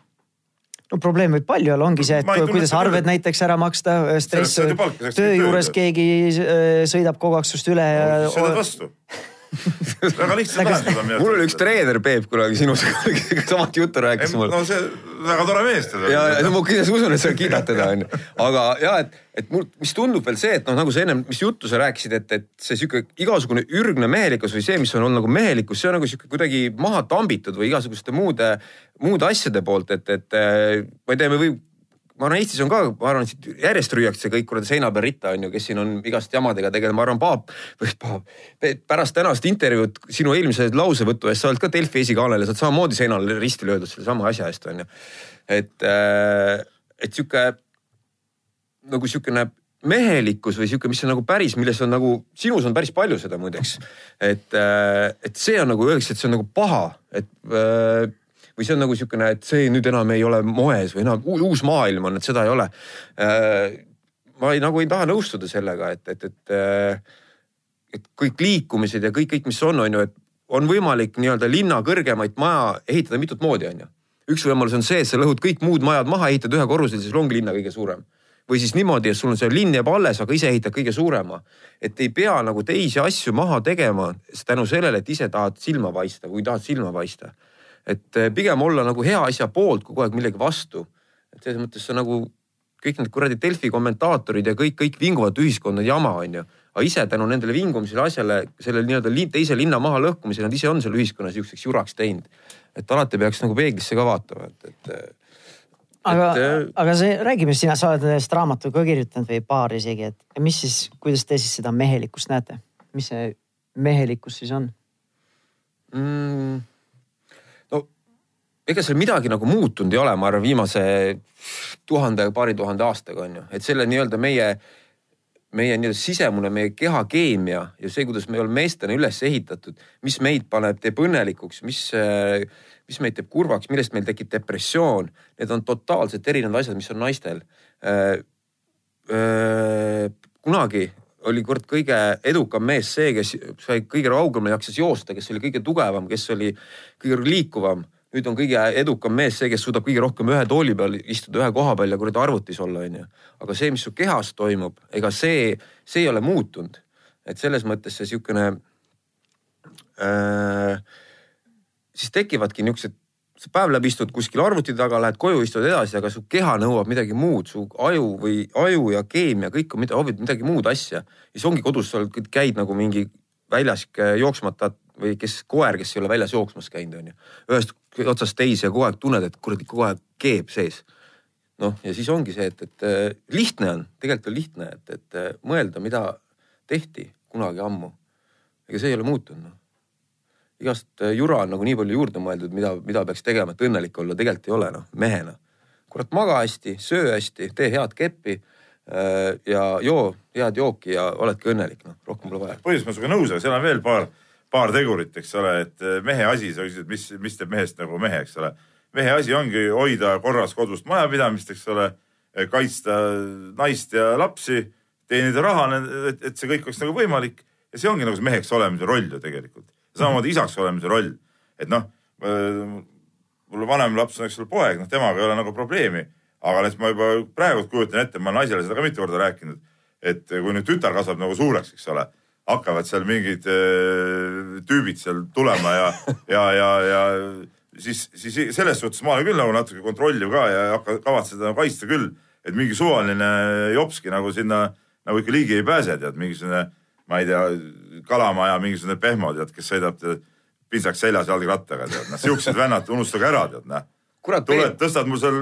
No probleem võib palju olla, ongi see, et kuidas tunneta arved näiteks ära maksta, stress töö juures keegi äh, sõidab kogu aeg sinust üle sõidad ja vastu. [laughs] väga lihtsad Aga- lahendused on. mul oli üks treener, Peep, kunagi sinust [laughs] samat juttu rääkis mulle no see väga tore mees teda. ja, ja ma kindlasti usun, et sa kiidad teda onju, aga ja et, et mul, mis tundub veel see, et noh, nagu sa ennem, mis juttu sa rääkisid, et, et see sihuke igasugune ürgne mehelikkus või see, mis on olnud nagu mehelikkus, see on nagu sihuke kuidagi maha tambitud või igasuguste muude, muude asjade poolt, et, et äh, ma ei tea, me võib ma arvan, Eestis on ka, ma arvan, siit järjest rüüakse kõik kuradi seina peal ritta on ju, kes siin on igast jamadega tegelenud, ma arvan, Paap, [laughs] või Paap, pärast tänast intervjuud sinu eelmise lausevõtu eest, sa oled ka Delfi esikaanel ja sa oled samamoodi seinale risti löödud sellesama asja eest on ju. et, et sihuke nagu sihukene mehelikkus või sihuke, mis on nagu päris, milles on nagu, sinus on päris palju seda muideks. et, et see on nagu öeldakse, et see on nagu paha, et äh, või see on nagu sihukene, et see nüüd enam ei ole moes või enam uus maailm on, et seda ei ole. ma ei, nagu ei taha nõustuda sellega, et, et, et, et kõik liikumised ja kõik, kõik, mis on, on ju, et on võimalik nii-öelda linna kõrgemaid maja ehitada mitut moodi, on ju. üks võimalus on see, et sa lõhud kõik muud majad maha, ehitad ühe korrusel, siis ongi linna kõige suurem või siis niimoodi, et sul on see linn jääb alles, aga ise ehitad kõige suurema. et ei pea nagu teisi asju maha tegema tänu sellele, et ise tahad silma paista, kui tahad silma paista. Et eh, pigem olla nagu hea asja poolt, kui kogu aeg millegi vastu. et selles mõttes see nagu kõik need kuradi Delfi kommentaatorid ja kõik, kõik vinguvad ühiskonda jama, onju. aga ise tänu nendele vingumisele asjale, selle nii-öelda teise linna maha lõhkumisele, nad ise on selle ühiskonna sihukeseks juraks teinud. et alati peaks nagu peeglisse ka vaatama, et, et aga et,, aga see, räägime, sina, sa oled sellest raamatu ka kirjutanud või paar isegi, et mis siis, kuidas te siis seda mehelikkust näete? mis see mehelikkus siis on? mm,. Ega seal midagi nagu muutunud ei ole, ma arvan, viimase tuhande, paari tuhande aastaga on ju, et selle nii-öelda meie, meie nii-öelda sisemune, meie keha keemia ja see, kuidas me oleme meestena üles ehitatud, mis meid paneb, teeb õnnelikuks, mis, mis meid teeb kurvaks, millest meil tekib depressioon, need on totaalselt erinevad asjad, mis on naistel kunagi oli kord kõige edukam mees see, kes sai kõige kaugemale jaksas joosta, kes oli kõige tugevam, kes oli kõige liikuvam. Nüüd on kõige edukam mees see, kes suudab kõige rohkem ühe tooli peal istuda ühe koha peal ja kuradi arvutis olla, onju. aga see, mis su kehas toimub, ega see, see ei ole muutunud. et selles mõttes see sihukene äh,, siis tekivadki niisugused sa päev läbi istud kuskil arvuti taga, lähed koju, istud edasi, aga su keha nõuab midagi muud, su aju või aju ja keemia, kõik on mida, midagi muud asja. siis ongi kodus, sa oled- käid nagu mingi väljas äh, jooksmata või kes koer, kes ei ole väljas jooksmas käinud, onju. ühest otsast teise ja kogu aeg tunned, et kuradi kogu aeg keeb sees. noh, ja siis ongi see, et, et äh, lihtne on, tegelikult on lihtne, et, et äh, mõelda, mida tehti kunagi ammu. ega see ei ole muutunud noh igast äh, jura on nagu nii palju juurde mõeldud, mida, mida peaks tegema, et õnnelik olla, tegelikult ei ole noh, mehena. kurat, maga hästi, söö hästi, tee head keppi ja joo head jooki ja oledki õnnelik, noh, rohkem pole vaja. põhimõtteliselt ma olen sinuga nõus, aga seal on veel paar, paar tegurit, eks ole, et eh, mehe asi, sa küsisid, mis, mis teeb mehest nagu mehe, eks ole. mehe asi ongi hoida korras kodust majapidamist, eks ole, kaitsta naist ja lapsi, teenida raha, et, et see kõik oleks nagu võimalik ja see ongi nagu see meheks olemise roll ju tegelikult. samamoodi isaks olemise roll, et noh, mul vanem laps on, eks ole, poeg, noh temaga ei ole nagu probleemi, aga näiteks ma juba praegu kujutan ette, ma olen naisele seda ka mitu korda rääkinud, et kui nüüd tütar kasvab nagu suureks, eks ole hakkavad seal mingid äh, tüübid seal tulema ja, ja, ja, ja siis, siis selles suhtes ma olen küll nagu natuke kontrolliv ka ja hakka, kavatsen seda kaitsta küll, et mingi suvaline jopski nagu sinna nagu ikka ligi ei pääse, tead, mingisugune, ma ei tea, kalamaja mingisugune pehmo, tead, kes sõidab tead, pintsaks seljas jalgrattaga, tead, noh, siuksed vennad unustage ära, tead, noh. tuled, tõstad mul seal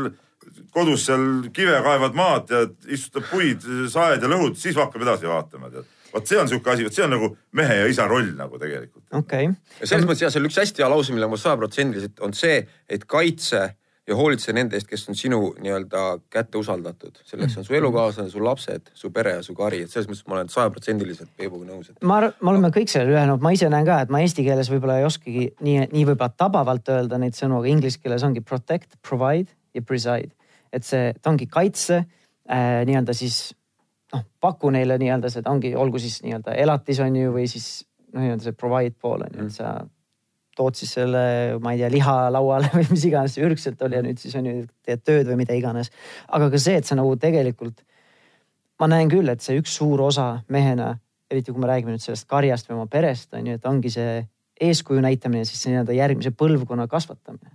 kodus seal kive kaevad maad ja istutad puid, saed ja lõhud, siis hakkab edasi vaatama, tead vot see on sihuke asi, vot see on nagu mehe ja isa roll nagu tegelikult. okei okay., ja selles mõttes jah, seal üks hästi hea lause, mille ma sajaprotsendiliselt on see, et kaitse ja hoolitse nende eest, kes on sinu nii-öelda kätte usaldatud. selleks on su elukaaslane, su lapsed, su pere ja su kari, et selles mõttes ma olen sajaprotsendiliselt Peebuga nõus et.... ma, me oleme kõik sellele ühenenud, ma ise näen ka, et ma eesti keeles võib-olla ei oskagi nii, nii võib-olla tabavalt öelda neid sõnu, aga inglise keeles ongi protect, provide ja preside. et see, ta ongi kaitse äh, nii-öelda siis noh, paku neile nii-öelda seda ongi, olgu siis nii-öelda elatis on ju, või siis noh, nii-öelda see provide pool on ju, et Mm. sa tood siis selle, ma ei tea, liha lauale [laughs] või mis iganes see ürgselt oli ja nüüd siis on ju teed tööd või mida iganes. aga ka see, et sa nagu tegelikult, ma näen küll, et see üks suur osa mehena, eriti kui me räägime nüüd sellest karjast või oma perest on ju, et ongi see eeskuju näitamine, siis see nii-öelda järgmise põlvkonna kasvatamine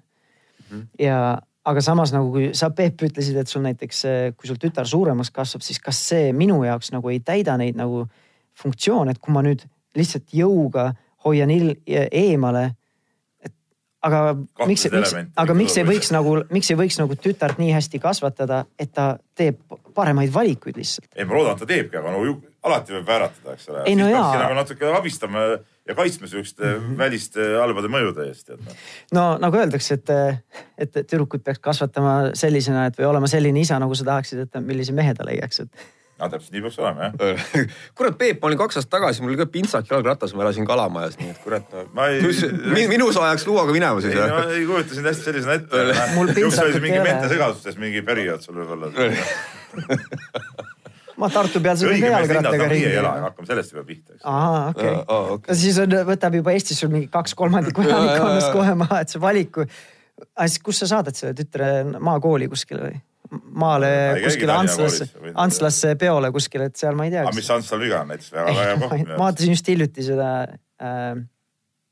Mhm. ja aga samas nagu kui sa Peep ütlesid, et sul näiteks, kui sul tütar suuremaks kasvab, siis kas see minu jaoks nagu ei täida neid nagu funktsioone, et kui ma nüüd lihtsalt jõuga hoian eemale. et aga miks, Kahtlaseid miks, elemente aga miks ei võiks nagu, miks ei võiks nagu tütart nii hästi kasvatada, et ta teeb paremaid valikuid lihtsalt? ei, ma loodan, et ta teebki, aga no alati võib vääratada, eks ole. No peabki nagu natuke abistama ja kaitsma siukeste mm -hmm. väliste halbade mõjude eest, noh. no nagu öeldakse, et, et tüdrukut peaks kasvatama sellisena, et või olema selline isa, nagu sa tahaksid, et millise mehe ta leiaks, et no täpselt nii peaks olema jah. [laughs] kurat, Peep, ma olin kaks aastat tagasi, mul oli ka pintsak jalgrattas, ma elasin Kalamajas, nii et kurat no, Ma ei- ei... minu sa ajaks luuaga minema siis ei, ma ei kujuta sind hästi sellisena ette. Mul pintsakut ei mingi ole. mentesegadustes mingi periood sul võib olla. [laughs] ma Tartu peal sõidan ka jalgrattaga ringi. hakkame sellest juba pihta, eks. ahah, okei Aa, aa, okei. siis on, võtab juba Eestis sul mingi kaks kolmandikku [laughs] elanikkonnast kohe maha, et see valiku. aga siis kus sa saadad selle tütre maakooli kuskile või? maale ei kuskile Antslasse Antslasse peole kuskile, et seal ma ei tea. aga mis Antsal viga on näiteks väga, hea koht ma vaatasin just hiljuti seda äh,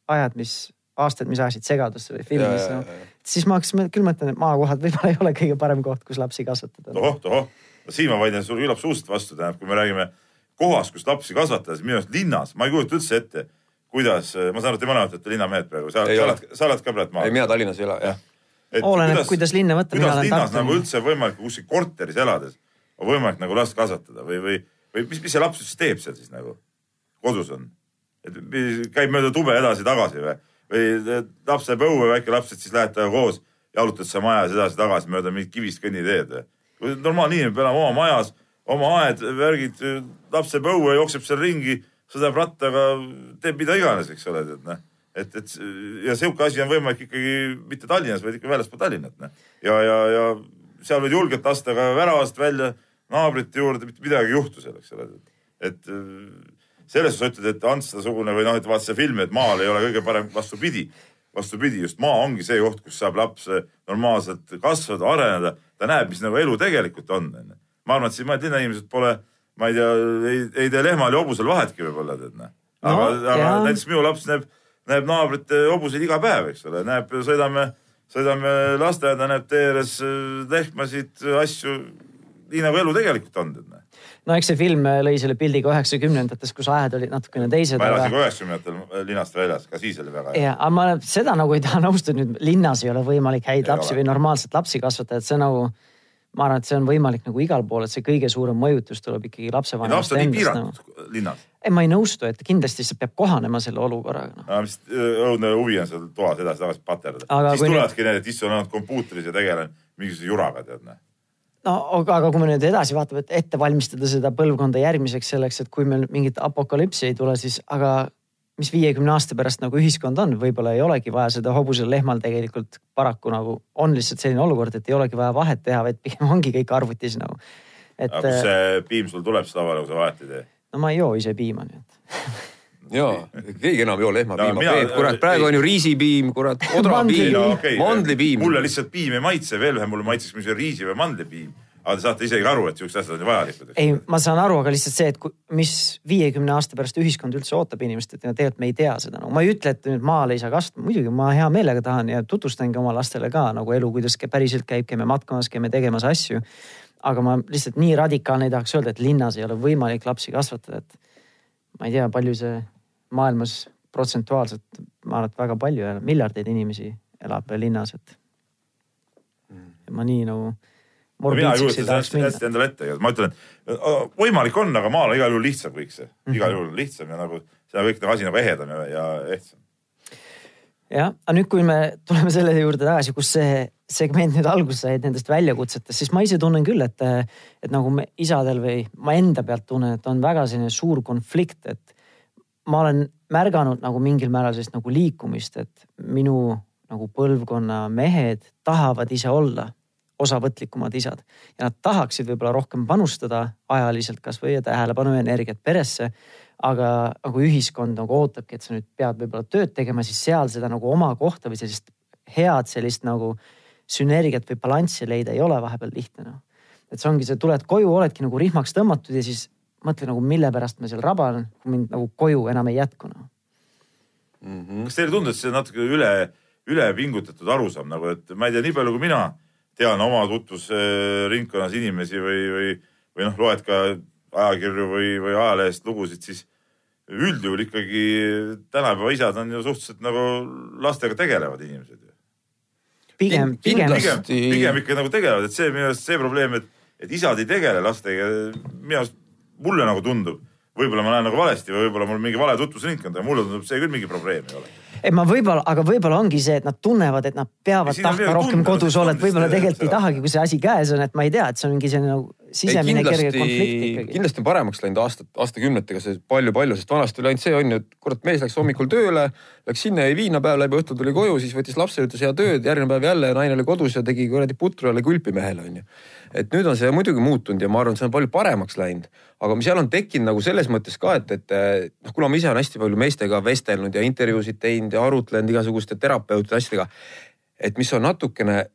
ajad, mis, aastad, mis ajasid segadusse või filmis. No. siis ma hakkasin küll mõtlema, et maakohad võib-olla ei ole kõige parem koht, kus lapsi kasvatada. tohoh, tohoh, siin ma vaidlen sulle absoluutselt vastu, tähendab, kui me räägime kohast, kus lapsi kasvatada, siis minu arust linnas, ma ei kujuta üldse ette, kuidas, ma saan aru, te mõlemad olete linnamehed praegu, sa, sa oled, sa oled ka praegu maal. ei, mina Tallinnas ei ela, jah. Oleneb, kuidas linna võtta, kuidas linnas Tartu nagu üldse võimalik kuskil korteris elades on võimalik nagu last kasvatada või, või, või mis, mis see laps siis teeb seal siis nagu kodus on? et käib mööda tube edasi-tagasi või, või laps läheb õue, väike laps, et siis lähed temaga koos, jalutad seal majas edasi-tagasi mööda mingit kivist kõnniteed või? Normaalne inimene elama oma majas, oma aed, värgid, laps läheb õue, jookseb seal ringi, sõidab rattaga, teeb mida iganes, eks ole, tead noh et, et ja sihuke asi on võimalik ikkagi mitte Tallinnas, vaid ikka väljaspool Tallinnat. noh. ja, ja, ja seal võid julgelt lasta ka väravast välja naabrite juurde, mitte midagi ei juhtu seal, eks ole. et äh, selles suhtes ütled, et Ants-sugune või noh, et vaata see film, et maal ei ole kõige parem, vastupidi. vastupidi, just maa ongi see koht, kus saab laps normaalselt kasvada, areneda. Ta näeb, mis nagu elu tegelikult on. ma arvan, et siin mõned linnainimesed pole, ma ei tea, ei, ei tee lehmal ja hobusel vahetki võib-olla tead noh. aga No, aga jaa. näiteks minu laps näeb, näeb naabrite hobuseid iga päev, eks ole, näeb, sõidame, sõidame lasteaeda, näeb tee ääres lehmasid, asju, nii nagu elu tegelikult on. tead noh. No eks see film lõi selle pildi ka üheksakümnendates, kus ajad olid natukene teised. ma elasin ka üheksakümnendatel linast väljas, ka siis oli väga hea. ja, aga ma seda nagu ei taha [laughs] nõustuda, nüüd linnas ei ole võimalik häid Ei lapsi ole. või normaalselt lapsi kasvatada, et see nagu. ma arvan, et see on võimalik nagu igal pool, et see kõige suurem mõjutus tuleb ikkagi laps lapsevanemast nii endast nagu. linnas. ei, ma ei nõustu, et kindlasti see peab kohanema selle olukorraga no.. mis äh, õudne huvi on seal toas edasi-tagasi paterdada. Aga siis tulevadki need, et istun ainult kompuutris ja tegelen mingisuguse juraga tead noh. No aga, aga kui me nüüd edasi vaatame, et ette valmistada seda põlvkonda järgmiseks selleks, et kui meil mingit apokalüpsi ei tule, siis aga mis viiekümne aasta pärast nagu ühiskond on, võib-olla ei olegi vaja seda hobusel lehmal tegelikult paraku nagu on lihtsalt selline olukord, et ei olegi vaja vahet teha, vaid pigem [laughs] ongi kõik arvutis nagu. et aga kust see piim sul tuleb siis lauale, kui sa vahet ei tee? no ma ei joo ise piima, nii et [laughs] ja keegi enam ei joo lehmapiima No no,, kurat, praegu ei- on ju riisipiim, kurat, odrapiim Mandlipiim. no okei, mandlipiim. mulle lihtsalt piim ei maitse, veel vähem mulle maitseks mingi riisi või mandlipiim. Aga te saate isegi aru, et siuksed asjad on ju vajalikud. ei, ma saan aru, aga lihtsalt see, et kui, mis viiekümne aasta pärast ühiskond üldse ootab inimest, et tegelikult me ei tea seda no.. ma ei ütle, et nüüd maal ei saa kasvada, muidugi ma hea meelega tahan ja tutvustangi oma lastele ka nagu elu, kuidas päriselt käib, käime matkamas, käime tegemas asju. aga ma lihtsalt nii radikaalne ei tahaks öelda, et linnas ei ole võimalik lapsi kasvatada, et ma ei tea, palju see maailmas protsentuaalselt, ma arvan, et väga palju, miljardeid inimesi elab linnas, et. ma nii nagu. Mina ei kujuta seda hästi, hästi endale ette, ma ütlen, et äh, võimalik on, aga maal on igal juhul lihtsam kõik see, Mhm. igal juhul lihtsam ja nagu seal kõik nagu asi nagu ehedam ja, ja ehtsam. jah, aga nüüd, kui me tuleme selle juurde tagasi, kus see segment nüüd alguse sai nendest väljakutsetest, siis ma ise tunnen küll, et, et nagu me isadel või ma enda pealt tunnen, et on väga selline suur konflikt, et ma olen märganud nagu mingil määral sellist nagu liikumist, et minu nagu põlvkonna mehed tahavad ise olla osavõtlikumad isad ja nad tahaksid võib-olla rohkem panustada ajaliselt kasvõi tähelepanu ja energiat peresse. aga nagu ühiskond nagu ootabki, et sa nüüd pead võib-olla tööd tegema, siis seal seda nagu oma kohta või sellist head sellist nagu sünergiat või balanssi leida ei ole vahepeal lihtne noh. et see ongi, sa tuled koju, oledki nagu rihmaks tõmmatud ja siis mõtle nagu, mille pärast ma seal raban, kui mind nagu koju enam ei jätku noh mm -hmm.. kas teile tundub, et see natuke üle, üle pingutatud arusaam nagu, et ma ei tea, nii palju kui mina tean oma tutvusringkonnas inimesi või, või, või noh, loed ka ajakirju või, või ajalehest lugusid, siis üldjuhul ikkagi tänapäeva isad on ju suhteliselt nagu lastega tegelevad inimesed. pigem, pigem, pigem, pigem ikka nagu tegelevad, et see minu arust see probleem, et, et isad ei tegele lastega, minu arust mulle nagu tundub võib-olla ma näen nagu valesti või võib-olla mul mingi vale tutvusringkond, aga mulle tundub see küll mingi probleem ei ole. Et ma võib-olla, aga võib-olla ongi see, et nad tunnevad, et nad peavad tahtma rohkem kodus olla, et võib-olla tegelikult ei tahagi, kui see asi käes on, et ma ei tea, et see on mingi selline nagu sisemine kerge konflikt ikkagi. kindlasti on paremaks läinud aastat, aastakümnetega see palju-palju, sest vanasti oli ainult see on ju, et kurat, mees läks hommikul tööle, läks sinna, jäi viina päev läbi, õhtul tuli koju, siis võttis lapse, ütles hea tööd, järgmine päev jälle naine oli kodus ja tegi kuradi putru jälle külpi mehele onju et nüüd on see muidugi muutunud ja ma arvan, see on palju paremaks läinud. aga seal on tekkinud nagu selles mõttes ka, et, et noh, kuna ma ise olen hästi palju meestega vestelnud ja intervjuusid teinud ja arutlenud igasuguste terapeutide asjadega. et mis on natukene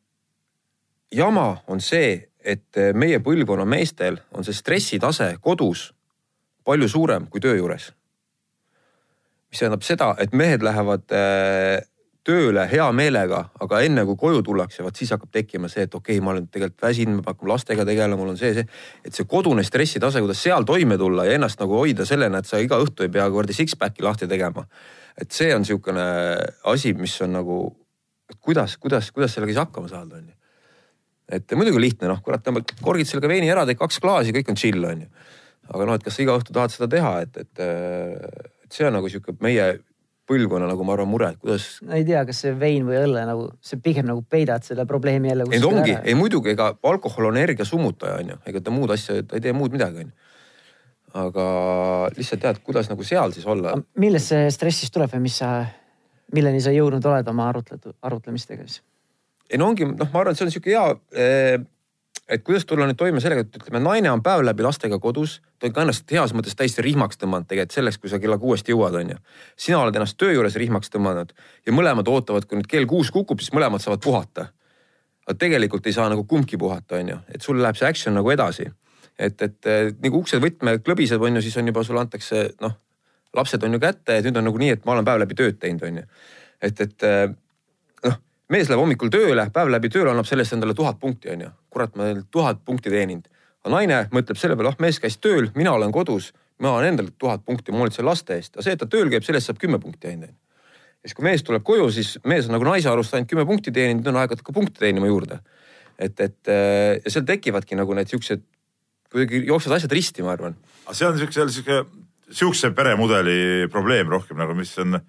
jama, on see, et meie põlvkonna meestel on see stressitase kodus palju suurem kui töö juures. mis tähendab seda, et mehed lähevad tööle hea meelega, aga enne kui koju tullakse, vot siis hakkab tekkima see, et okei okay,, ma olen tegelikult väsinud, ma pean lastega tegelema, mul on see, see. et see kodune stressitase, kuidas seal toime tulla ja ennast nagu hoida sellena, et sa iga õhtu ei pea kuradi six-pack'i lahti tegema. et see on sihukene asi, mis on nagu, kuidas, kuidas, kuidas sellega siis hakkama saada, on ju. Et muidugi lihtne, noh, kurat, tõmbad korgid sellega veini ära, teed kaks klaasi, kõik on chill, on ju. aga noh, et kas sa iga õhtu tahad seda teha, et, et, et see on nagu sihuke meie põlvkonna nagu ma arvan mure, et kuidas. no ei tea, kas see vein või õlle nagu, see pigem nagu peidad selle probleemi jälle. ei ongi, ei muidugi, ega alkohol on energia summutaja on ju, ega ta muud asja, ta ei tee muud midagi on ju. aga lihtsalt tead, kuidas nagu seal siis olla. millest see stress siis tuleb või mis sa, milleni sa jõudnud oled oma arutletud, arutlemistega siis? Ei no ongi, noh, ma arvan, et see on sihuke hea eh, et kuidas tulla nüüd toime sellega, et ütleme, naine on päev läbi lastega kodus, ta on ka ennast heas mõttes täiesti rihmaks tõmmanud tegelikult selleks, kui sa kella kuuest jõuad, onju. sina oled ennast töö juures rihmaks tõmmanud ja mõlemad ootavad, kui nüüd kell kuus kukub, siis mõlemad saavad puhata. aga tegelikult ei saa nagu kumbki puhata, onju, et sul läheb see action nagu edasi. et, et nagu ukse võtme klõbiseb, onju, siis on juba sulle antakse noh, lapsed on ju kätte, et nüüd on nagu nii, et ma olen päev läbi tööd teinud, onju. et, et mees läheb hommikul tööle, päev läbi tööl annab sellest endale tuhat punkti, onju. kurat, ma olen tuhat punkti teeninud. aga naine mõtleb selle peale, ah mees käis tööl, mina olen kodus, ma annan endale tuhat punkti, ma hoolitsen laste eest. aga see, et ta tööl käib, sellest saab kümme punkti ainult. ja siis, kui mees tuleb koju, siis mees on nagu naise arust ainult kümme punkti teeninud, nüüd on aeg hakata punkte teenima juurde. et, et ja seal tekivadki nagu need siuksed, kuidagi jooksevad asjad risti, ma arvan. aga see on siukse, siuke, sihukese peremudeli probleem rohkem nagu, mis on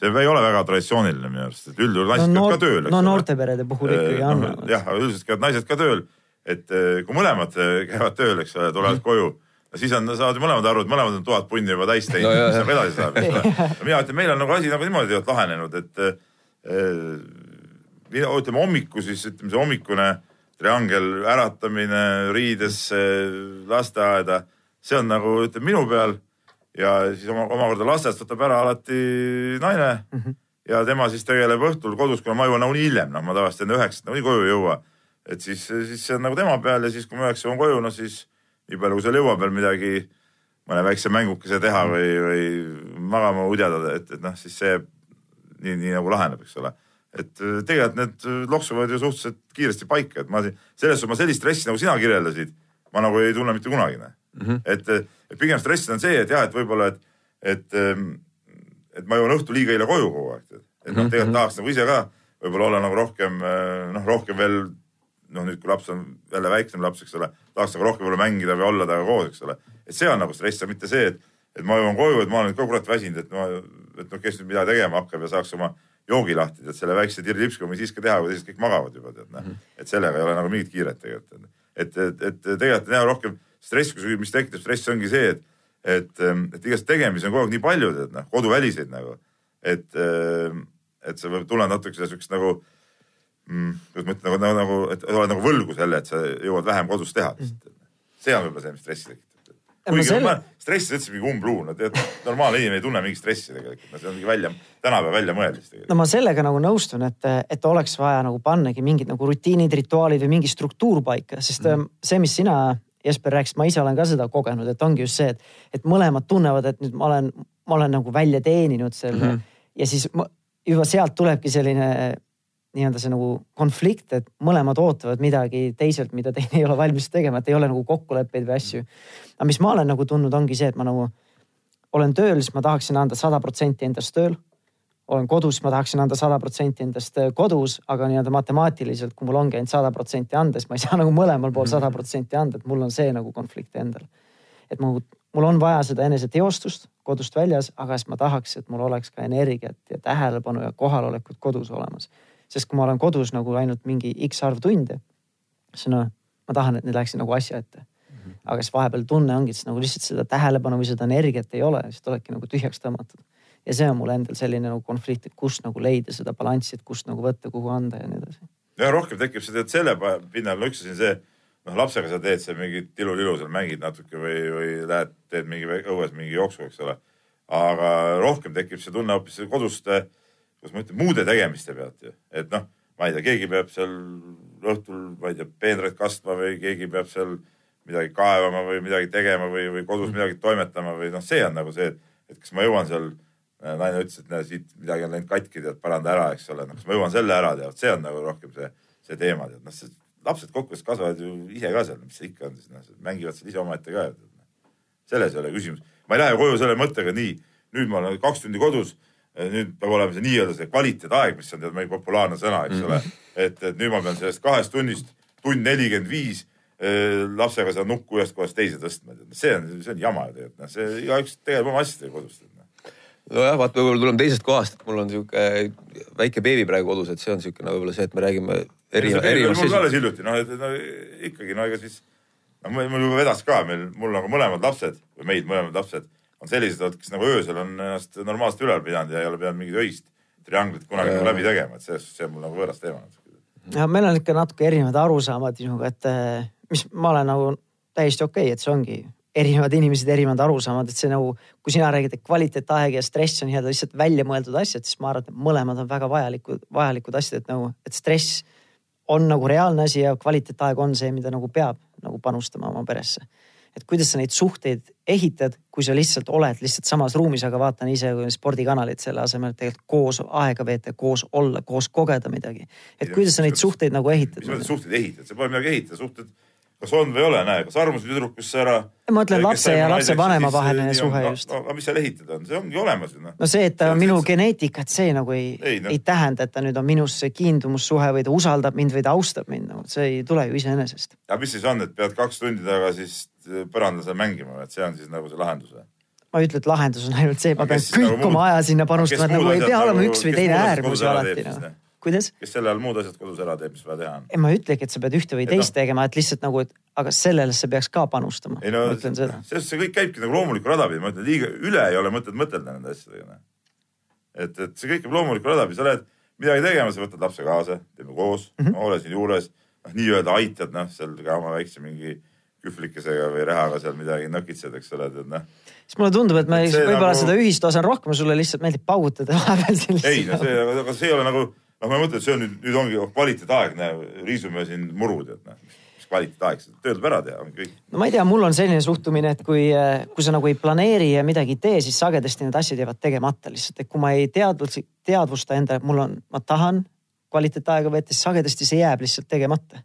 see ei ole väga traditsiooniline minu arust, et üldjuhul naised no, käivad ka tööl. no noorte perede puhul ikkagi on no,. jah, üldiselt käivad naised ka tööl, et eh, kui mõlemad eh, käivad tööl, eks ole, tulevad mm. koju siis on, saavad ju mõlemad aru, et mõlemad on tuhat punni juba täis teinud no,, mis nagu edasi saab. [laughs] mina ütlen, meil on nagu asi nagu niimoodi lahenenud, et äh, ütleme hommiku siis ütleme see hommikune triangel, äratamine riidesse, lasteaeda, see on nagu ütleme minu peal ja siis oma, omakorda lastest võtab ära alati naine mm. -hmm. ja tema siis tegeleb õhtul kodus, kuna ma jõuan nagunii hiljem, noh, ma tavaliselt enne üheksat nagunii koju ei jõua. et siis, siis see on nagu tema peal ja siis, kui ma üheksa jõuan koju, no siis nii palju, kui seal jõuab veel midagi, mõne väikse mängukese teha või, või magama udjada, et, et noh, siis see nii, nii nagu laheneb, eks ole. et tegelikult need loksuvad ju suhteliselt kiiresti paika, et ma selles suhtes ma sellist stressi nagu sina kirjeldasid, ma nagu ei tunne mitte kunagi, mm -hmm. et, et pigem stress on see, et jah, et võib-olla, et, et, ehm, et ma jõuan õhtul liiga hilja koju kogu aeg. et noh, tegelikult mm -hmm. tahaks nagu ise ka võib-olla olla nagu rohkem noh, rohkem veel noh, nüüd kui laps on jälle väiksem laps, eks ole, tahaks nagu rohkem võib-olla mängida või olla temaga koos, eks ole. et see on nagu stress, mitte see, et, et ma jõuan koju, et ma olen ka kurat väsinud, et ma, et noh, kes nüüd mida tegema hakkab ja saaks oma joogi lahti, tead selle väikse tirlipsku võin siis ka teha, kui teised kõik magavad juba tead noh. et sellega ei ole nagu mingit kiiret tegelikult. Et, et, et tegelikult hea rohkem stress, mis tekitab stressi, ongi see, et, et, et igast tegemisi on kogu aeg nii palju tead noh, koduväliseid nagu. et, et see võib tulla natuke siukest nagu mm,, kuidas ma ütlen, nagu, nagu, nagu, et oled nagu võlgu selle, et sa jõuad vähem kodus teha mm.. see on võib-olla see, mis stressi tekitab kuigi selle... stress üldse mingi umbluu, no tead, normaalne inimene ei tunne mingit stressi tegelikult, no see on mingi välja, tänapäeval välja mõeldis tegelikult. no ma sellega nagu nõustun, et, et oleks vaja nagu pannagi mingid nagu rutiinid, rituaalid või mingi struktuur paika, sest mm. see, mis sina, Jesper rääkisid, ma ise olen ka seda kogenud, et ongi just see, et, et mõlemad tunnevad, et nüüd ma olen, ma olen nagu välja teeninud selle mm -hmm. ja siis juba sealt tulebki selline nii-öelda see nagu konflikt, et mõlemad ootavad midagi teiselt, mida teine ei ole valmis tegema, et ei ole nagu kokkuleppeid või asju. aga mis ma olen nagu tundnud, ongi see, et ma nagu olen tööl, siis ma tahaksin anda sada protsenti endast tööl. olen kodus, ma tahaksin anda sada protsenti endast äh, kodus, aga nii-öelda matemaatiliselt, kui mul ongi ainult sada protsenti anda, siis ma ei saa [laughs] nagu mõlemal pool sada protsenti anda, et mul on see nagu konflikt endal. et mu, mul on vaja seda eneseteostust kodust väljas, aga siis ma tahaks, et mul oleks ka energiat ja tähelepanu ja kohalolekut kodus olemas sest kui ma olen kodus nagu ainult mingi X arv tunde, siis noh, ma tahan, et need läheksid nagu asja ette. Mhm. aga siis vahepeal tunne ongi, et nagu lihtsalt seda tähelepanu või seda energiat ei ole, siis oledki nagu tühjaks tõmmatud. ja see on mul endal selline nagu konflikt, et kust nagu leida seda balanssi, et kust nagu võtta, kuhu anda ja nii edasi. ja rohkem tekib see tead selle pinnal, ma ütlesin see, noh lapsega sa teed seal mingit ilu-lilu seal mängid natuke või, või lähed, teed mingi õues mingi jooksu, eks ole. aga rohkem tekib see tunne hoopis kodust kuidas ma ütlen, muude tegemiste pealt ju, et noh, ma ei tea, keegi peab seal õhtul, ma ei tea, peenraid kastma või keegi peab seal midagi kaevama või midagi tegema või, või kodus midagi toimetama või noh, see on nagu see, et, kas ma jõuan seal. naine ütles, et näe siit midagi on läinud katki, tead paranda ära, eks ole, noh kas ma jõuan selle ära teha, see on nagu rohkem see, see teema, tead noh, lapsed kokkuvõttes kasvavad ju ise ka seal, mis see ikka on siis noh, mängivad seal ise omaette ka. selles ei ole küsimus, ma ei lähe koju selle mõttega nii, nüüd ma olen kaks tundi kodus nüüd peab olema see nii-öelda see kvaliteetaeg, mis on tead meil populaarne sõna, eks ole mm. -hmm. et, et nüüd ma pean sellest kahest tunnist tund nelikümmend viis eh, lapsega seda nukku ühest kohast teise tõstma. see on, see on jama ju tegelikult, noh, see igaüks tegeleb oma asjadega kodus. Noh. nojah, vaata, võib-olla tuleme teisest kohast, et mul on sihuke väike beebi praegu kodus, et see on siukene võib-olla see, et me räägime erinevast seisundist. mul alles hiljuti, noh, et no ikkagi no ega siis, no mul juba vedas ka, meil, mul nagu mõlemad lapsed või meid mõlemad lapsed on sellised, kes nagu öösel on ennast normaalselt ülal pidanud ja ei ole pidanud mingit öist. Trianglit kunagi nagu läbi tegema, et selles suhtes see on mul nagu võõras teema. ja meil on ikka natuke erinevad arusaamad sinuga, et eh, mis ma olen nagu täiesti okei okay,, et see ongi erinevad inimesed, erinevad arusaamad, et see nagu, kui sina räägid, et kvaliteetaeg ja stress on nii-öelda lihtsalt väljamõeldud asjad, siis ma arvan, et mõlemad on väga vajalikud, vajalikud asjad, et nagu, et stress on nagu reaalne asi ja kvaliteetaeg on see, mida nagu peab nagu panustama oma peresse et kuidas sa neid suhteid ehitad, kui sa lihtsalt oled lihtsalt samas ruumis, aga vaatan ise spordikanalit selle asemel, et tegelikult koos aega veeta, koos olla, koos kogeda midagi. et kuidas sa neid suhteid nagu ehitad? mis mõttes suhteid ehitad, sa pole midagi ehitada, suhted kas on või ei ole, näe, kas armusid tüdrukusse ära. ma ütlen lapse ja lapsevanema vaheline suhe no, just. no aga mis seal ehitada on, see ongi olemas ju noh. no see, et ta on minu geneetika, et see nagu ei, ei, no. ei tähenda, et ta nüüd on minusse kiindumussuhe või ta usaldab mind või ta austab mind nagu, see ei tule ju iseenesest. aga mis siis on, et pead kaks tundi taga siis põrandal seal mängima, et see on siis nagu see lahendus või? ma ei ütle, et lahendus on ainult see, ma pean kõik nagu oma aja sinna panustama, et nagu ei pea olema nagu, üks või teine äärmus ju alati noh kuidas? kes selle all muud asjad kodus ära teeb, mis vaja teha on? ei, ma ei ütlegi, et sa pead ühte või et teist no. tegema, et lihtsalt nagu, et aga sellele sa peaks ka panustama. ei no, see, see kõik käibki nagu loomulikku rada pidi, ma ütlen liiga üle ei ole mõtet mõtelda nende asjadega. Noh. et, et see kõik käib loomulikku rada pidi, sa lähed midagi tegema, sa võtad lapse kaasa, teeme koos mm, -hmm. ole siin juures, noh nii-öelda aitad, noh seal ka oma väikse mingi kühvlikesega või rehaga seal midagi nokitsed, eks ole, et noh siis mulle tundub, et me võib-olla nagu... seda ühist osa on rohkem, sulle lihtsalt meeldib paugutada [laughs] vahepeal sellist. ei, no see, aga see ei ole nagu noh, ma mõtlen, et see on nüüd, nüüd ongi kvaliteetaeg, riisume siin muru, tead noh kvaliteetaeg, tööd tuleb ära teha, ongi kõik. no ma ei tea, mul on selline suhtumine, et kui, kui sa nagu ei planeeri ja midagi ei tee, siis sagedasti need asjad jäävad tegemata lihtsalt, et kui ma ei teadvusta, teadvusta endale, et mul on, ma tahan kvaliteetaega võtta, siis sagedasti see jääb lihtsalt tegemata.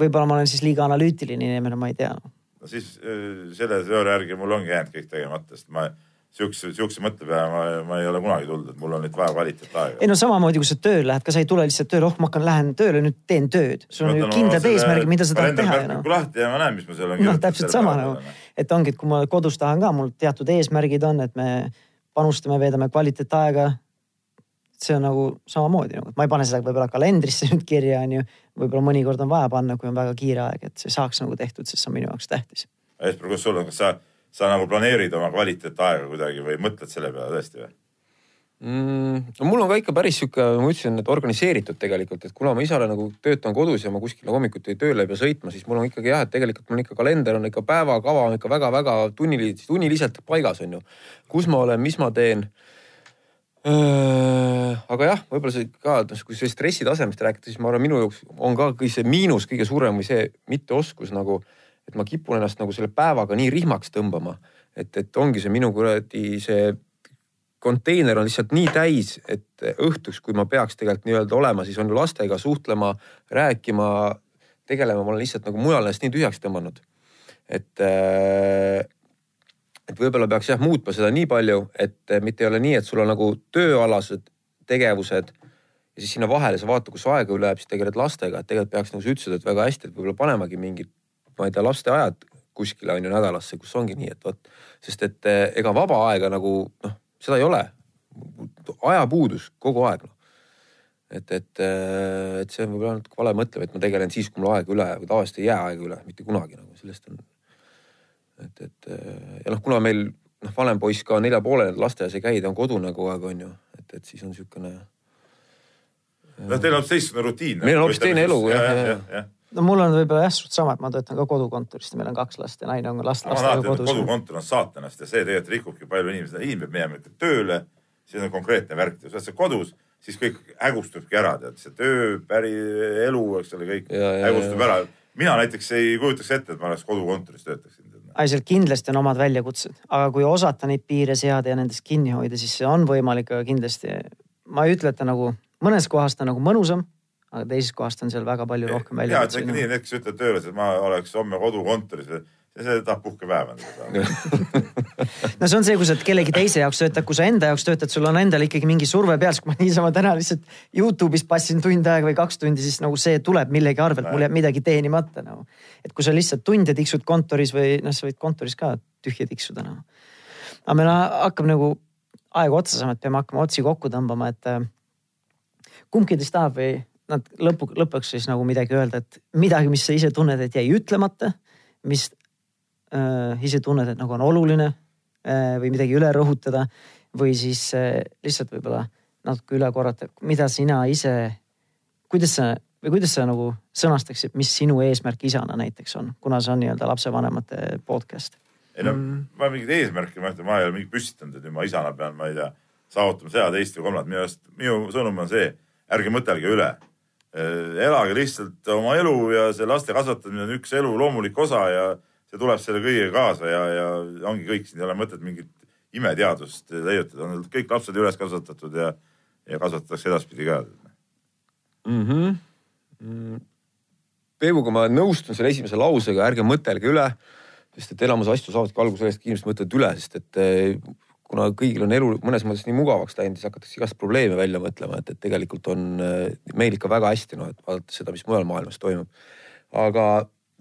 Võib-olla ma olen siis liiga analüütiline inimene, ma ei tea no.. siis äh, selle teooria järgi mul ongi jäänud kõik tegemata, sest ma sihukese, sihukese mõtte peale ma, ma ei ole kunagi tulnud, et mul on nüüd vaja kvaliteetaega. ei no samamoodi, kui sa tööle lähed, ka sa ei tule lihtsalt tööle, oh ma hakkan, lähen tööle, nüüd teen tööd. sul on ju kindlad eesmärgid, mida sa tahad teha. No. lahti ja ma näen, mis ma seal olen noh, täpselt sama nagu, et ongi, et kui ma kodus tahan ka, mul teatud eesmärgid on, et me panustame, veedame kvaliteetaega. see on nagu samamoodi nagu, ma ei pane seda võib-olla kalendrisse nüüd kirja, on ju. Võib-olla mõnikord on vaja panna, kui on väga kiire aeg, et see saaks nagu tehtud, sest see on minu jaoks tähtis. Jesper, kuidas sul on, kas sa, sa nagu planeerid oma kvaliteetaega kuidagi või mõtled selle peale tõesti või? mm,? no mul on ka ikka päris sihuke, ma ütlesin, et organiseeritud tegelikult, et kuna ma isale nagu töötan kodus ja ma kuskile hommikuti tööle ei pea sõitma, siis mul on ikkagi jah, et tegelikult mul ikka kalender on ikka päevakava on ikka väga-väga tunniliselt, tunniliselt paigas on ju. kus ma olen, mis ma teen aga jah, võib-olla see ka, noh kui see stressitasemest rääkida, siis ma arvan, minu jaoks on ka kõige see miinus kõige suurem või see mitteoskus nagu, et ma kipun ennast nagu selle päevaga nii rihmaks tõmbama, et, et ongi see minu kuradi see konteiner on lihtsalt nii täis, et õhtuks, kui ma peaks tegelikult nii-öelda olema, siis on lastega suhtlema, rääkima, tegelema, ma olen lihtsalt nagu mujal ennast nii tühjaks tõmmanud. et, äh, et võib-olla peaks jah muutma seda nii palju, et mitte ei ole nii, et sul on nagu tööalased tegevused ja siis sinna vahele sa vaata, kus aega üle jääb, siis tegeled lastega, et tegelikult peaks nagu sa ütlesid, et väga hästi, et võib-olla panemagi mingid, ma ei tea, lasteaiad kuskile on ju nädalasse, kus ongi nii, et vot, sest et eh, ega vaba aega nagu noh seda ei ole. ajapuudus kogu aeg noh. et, et, et see on võib-olla natuke vale mõtlemine, et ma tegelen siis, kui mul aega üle, aga tavaliselt ei jää aega üle, mitte kunagi nagu sellest on. Et, et ja noh, kuna meil noh, vanem poiss ka nelja poolel lasteaias ei käi, ta on kodune kogu aeg on ju, et, et siis on niisugune. noh, teil on teistsugune rutiin. meil on hoopis teine elu jah, jah, jah, jah no mul on võib-olla jah, suht sama, et ma töötan ka kodukontorist ja meil on kaks last ja naine on last, lastega kodus. kodukontor on saatanast ja see tegelikult rikubki palju inimesi, inimene peab minema tööle, siis on konkreetne värk, sa oled seal kodus, siis kõik hägustubki ära, tead see töö, päri elu, eks ole, kõik ja, hägustub ja, ära. mina näiteks ei kujutaks ette, et ma oleks kodukontoris töötaksin. Ei, seal kindlasti on omad väljakutsed, aga kui osata neid piire seada ja nendest kinni hoida, siis see on võimalik, aga kindlasti ma ei ütle, et ta nagu mõnes kohas ta nagu mõnusam aga teisest kohast on seal väga palju rohkem välja. ja, et ikka nii, need, kes ütlevad tööles, et ma oleks homme kodukontoris, see tahab puhkepäeva [laughs] no see on see, kui sa kellegi teise jaoks töötad, kui sa enda jaoks töötad, sul on endal ikkagi mingi surve peal, siis kui ma niisama täna lihtsalt Youtube'is passin tund aega või kaks tundi, siis nagu see tuleb millegi arvelt, mul jääb midagi teenimata nagu. et kui sa lihtsalt tunde tiksud kontoris või noh, sa võid kontoris ka tühja tiksuda nagu. aga meil hakkab nagu aeg otsa saama, et peame hakkama otsi kokku tõmbama, et äh, kumbki teist tahab või nad lõpu, lõpuks siis nagu midagi öelda, et midagi, mis sa ise tunned, et jäi ütlemata, mis ise tunned, et nagu on oluline äh, või midagi üle rõhutada või siis äh, lihtsalt võib-olla natuke üle korrata, mida sina ise, kuidas sa või kuidas sa nagu sõnastaksid, mis sinu eesmärk isana näiteks on, kuna see on nii-öelda lapsevanemate podcast? ei no mm. ma mingit eesmärki, ma ütlen, ma ei ole mingit püstitanud, et nüüd ma isana pean, ma ei tea, saavutama seda, teist või kolmandat. minu arust, minu sõnum on see, ärge mõtelge üle Äh, elage lihtsalt oma elu ja see laste kasvatamine on üks elu loomulik osa ja see tuleb selle kõigega kaasa ja, ja ongi kõik, siin ei ole mõtet mingit imeteadust leiutada, on kõik lapsed üles kasvatatud ja, ja kasvatatakse edaspidi ka mm. -hmm. Peebuga ma nõustun selle esimese lausega, ärge mõtelge üle, sest et enamus asju saavadki alguse sellest, et inimesed mõtlevad üle, sest et kuna kõigil on elu mõnes mõttes nii mugavaks läinud, siis hakatakse igast probleeme välja mõtlema, et, et tegelikult on äh, meil ikka väga hästi, noh, et vaadates seda, mis mujal maailmas toimub. aga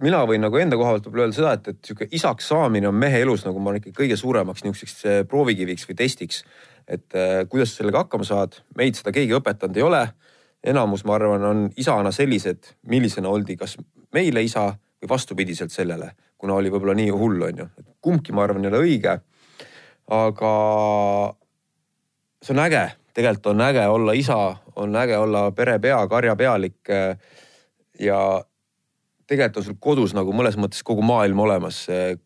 mina võin nagu enda koha pealt võib-olla öelda seda, et, et sihuke isaks saamine on mehe elus nagu ma arvan ikka kõige suuremaks niisuguseks äh, proovikiviks või testiks. et äh, kuidas sa sellega hakkama saad, meid seda keegi õpetanud ei ole. enamus, ma arvan, on isana sellised, millisena oldi, kas meile isa või vastupidiselt sellele, kuna oli võib-olla nii hull, on ju. kumbki, ma arvan, ei ole õige aga see on äge, tegelikult on äge olla isa, on äge olla perepea, karjapealik. ja tegelikult on sul kodus nagu mõnes mõttes kogu maailm olemas,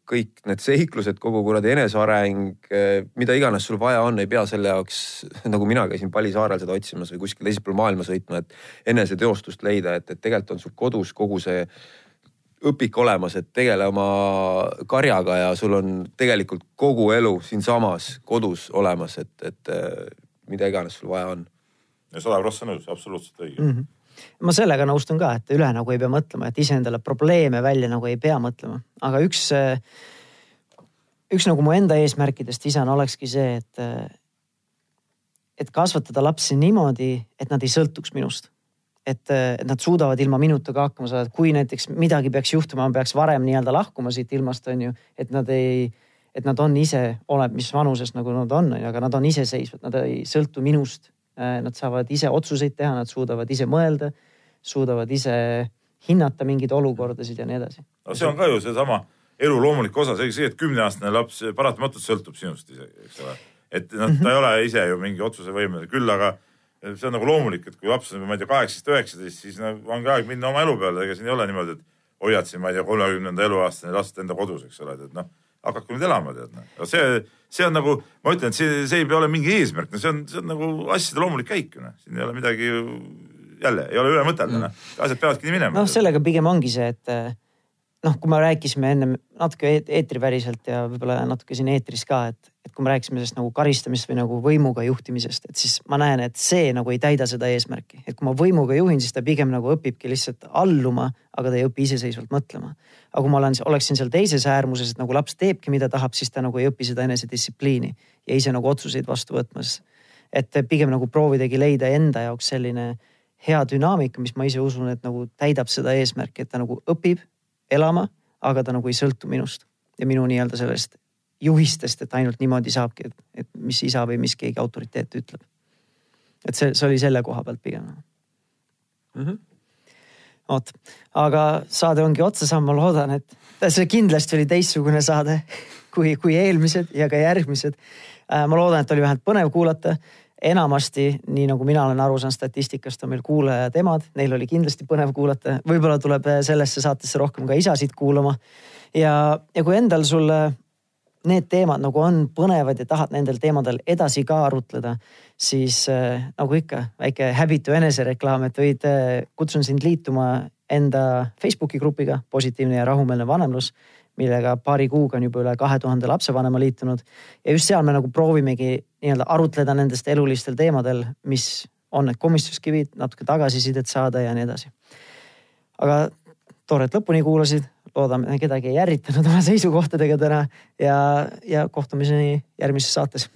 kõik need seiklused, kogu kuradi eneseareng, mida iganes sul vaja on, ei pea selle jaoks [laughs] nagu mina käisin Palisaarel seda otsimas või kuskil teisel pool maailma sõitma, et eneseteostust leida, et, et tegelikult on sul kodus kogu see õpik olemas, et tegele oma karjaga ja sul on tegelikult kogu elu siinsamas kodus olemas, et, et mida iganes sul vaja on. ja sada prossa nõus, absoluutselt õige mm. -hmm ma sellega nõustun ka, et üle nagu ei pea mõtlema, et iseendale probleeme välja nagu ei pea mõtlema, aga üks, äh, üks nagu mu enda eesmärkidest isana olekski see, et, äh, et kasvatada lapsi niimoodi, et nad ei sõltuks minust. Et, et nad suudavad ilma minuta ka hakkama saada, et kui näiteks midagi peaks juhtuma, ma peaks varem nii-öelda lahkuma siit ilmast, on ju, et nad ei, et nad on ise, oleneb, mis vanuses nagu nad on, aga nad on iseseisvad, nad ei sõltu minust Nad saavad ise otsuseid teha, nad suudavad ise mõelda, suudavad ise hinnata mingeid olukordasid ja nii edasi. no see on ka ju seesama elu loomulik osa, see, et kümneaastane laps paratamatult sõltub sinust isegi, eks ole. et noh, ta ei ole ise ju mingi otsusevõimeline, küll aga see on nagu loomulik, et kui laps on, ma ei tea, kaheksateist, üheksateist, siis no ongi aeg minna oma elu peale, ega siin ei ole niimoodi, et hoiad siin, ma ei tea, kolmekümnenda eluaastani last enda kodus, eks ole, et noh, hakaku nüüd elama, tead noh. see, see on nagu, ma ütlen, et see, see ei pea olema mingi eesmärk, no see on, see on nagu asjade loomulik käik, noh, siin ei ole midagi jälle ei ole üle mõtelda, noh, asjad peavadki nii minema. noh, sellega pigem ongi see, et noh, kui me rääkisime ennem natuke eetriväriselt ja võib-olla natuke siin eetris ka, et, et kui me rääkisime sellest nagu karistamisest või nagu võimuga juhtimisest, et siis ma näen, et see nagu ei täida seda eesmärki, et kui ma võimuga juhin, siis ta pigem nagu õpibki lihtsalt alluma, aga ta ei õpi iseseisvalt mõtlema. aga kui ma olen, oleksin seal teises äärmuses, et nagu laps teebki, mida tahab, siis ta nagu ei õpi seda enesedistsipliini ja ise nagu otsuseid vastu võtmas. et pigem nagu proovidagi leida enda jaoks selline hea dünaamika, mis ma ise usun, et nagu täidab seda eesmärki, et ta nagu õpib elama, aga ta nagu ei sõltu minust ja minu nii-öelda sellest juhistest, et ainult niimoodi saabki, et, et mis isa või mis keegi autoriteet ütleb. et see, see oli selle koha pealt pigem mm -hmm.. vot, aga saade ongi otsa saanud, ma loodan, et see kindlasti oli teistsugune saade [laughs] kui, kui eelmised ja ka järgmised. Äh, ma loodan, et oli vähemalt põnev kuulata enamasti, nii nagu mina olen aru saanud statistikast, on meil kuulajad emad, neil oli kindlasti põnev kuulata, võib-olla tuleb sellesse saatesse rohkem ka isasid kuulama. ja, ja kui endal sulle need teemad nagu on põnevad ja tahad nendel teemadel edasi ka arutleda, siis äh, nagu ikka väike häbitu enesereklaam, et võid äh,, kutsun sind liituma enda Facebooki grupiga Positiivne ja rahumeelne vanemlus millega paari kuuga on juba üle kahe tuhande lapsevanema liitunud. ja just seal me nagu proovimegi nii-öelda arutleda nendest elulistel teemadel, mis on need komistuskivid, natuke tagasisidet saada ja nii edasi. aga tore, et lõpuni kuulasid, loodame, kedagi ei ärritanud oma seisukohtadega täna ja, ja kohtumiseni järgmises saates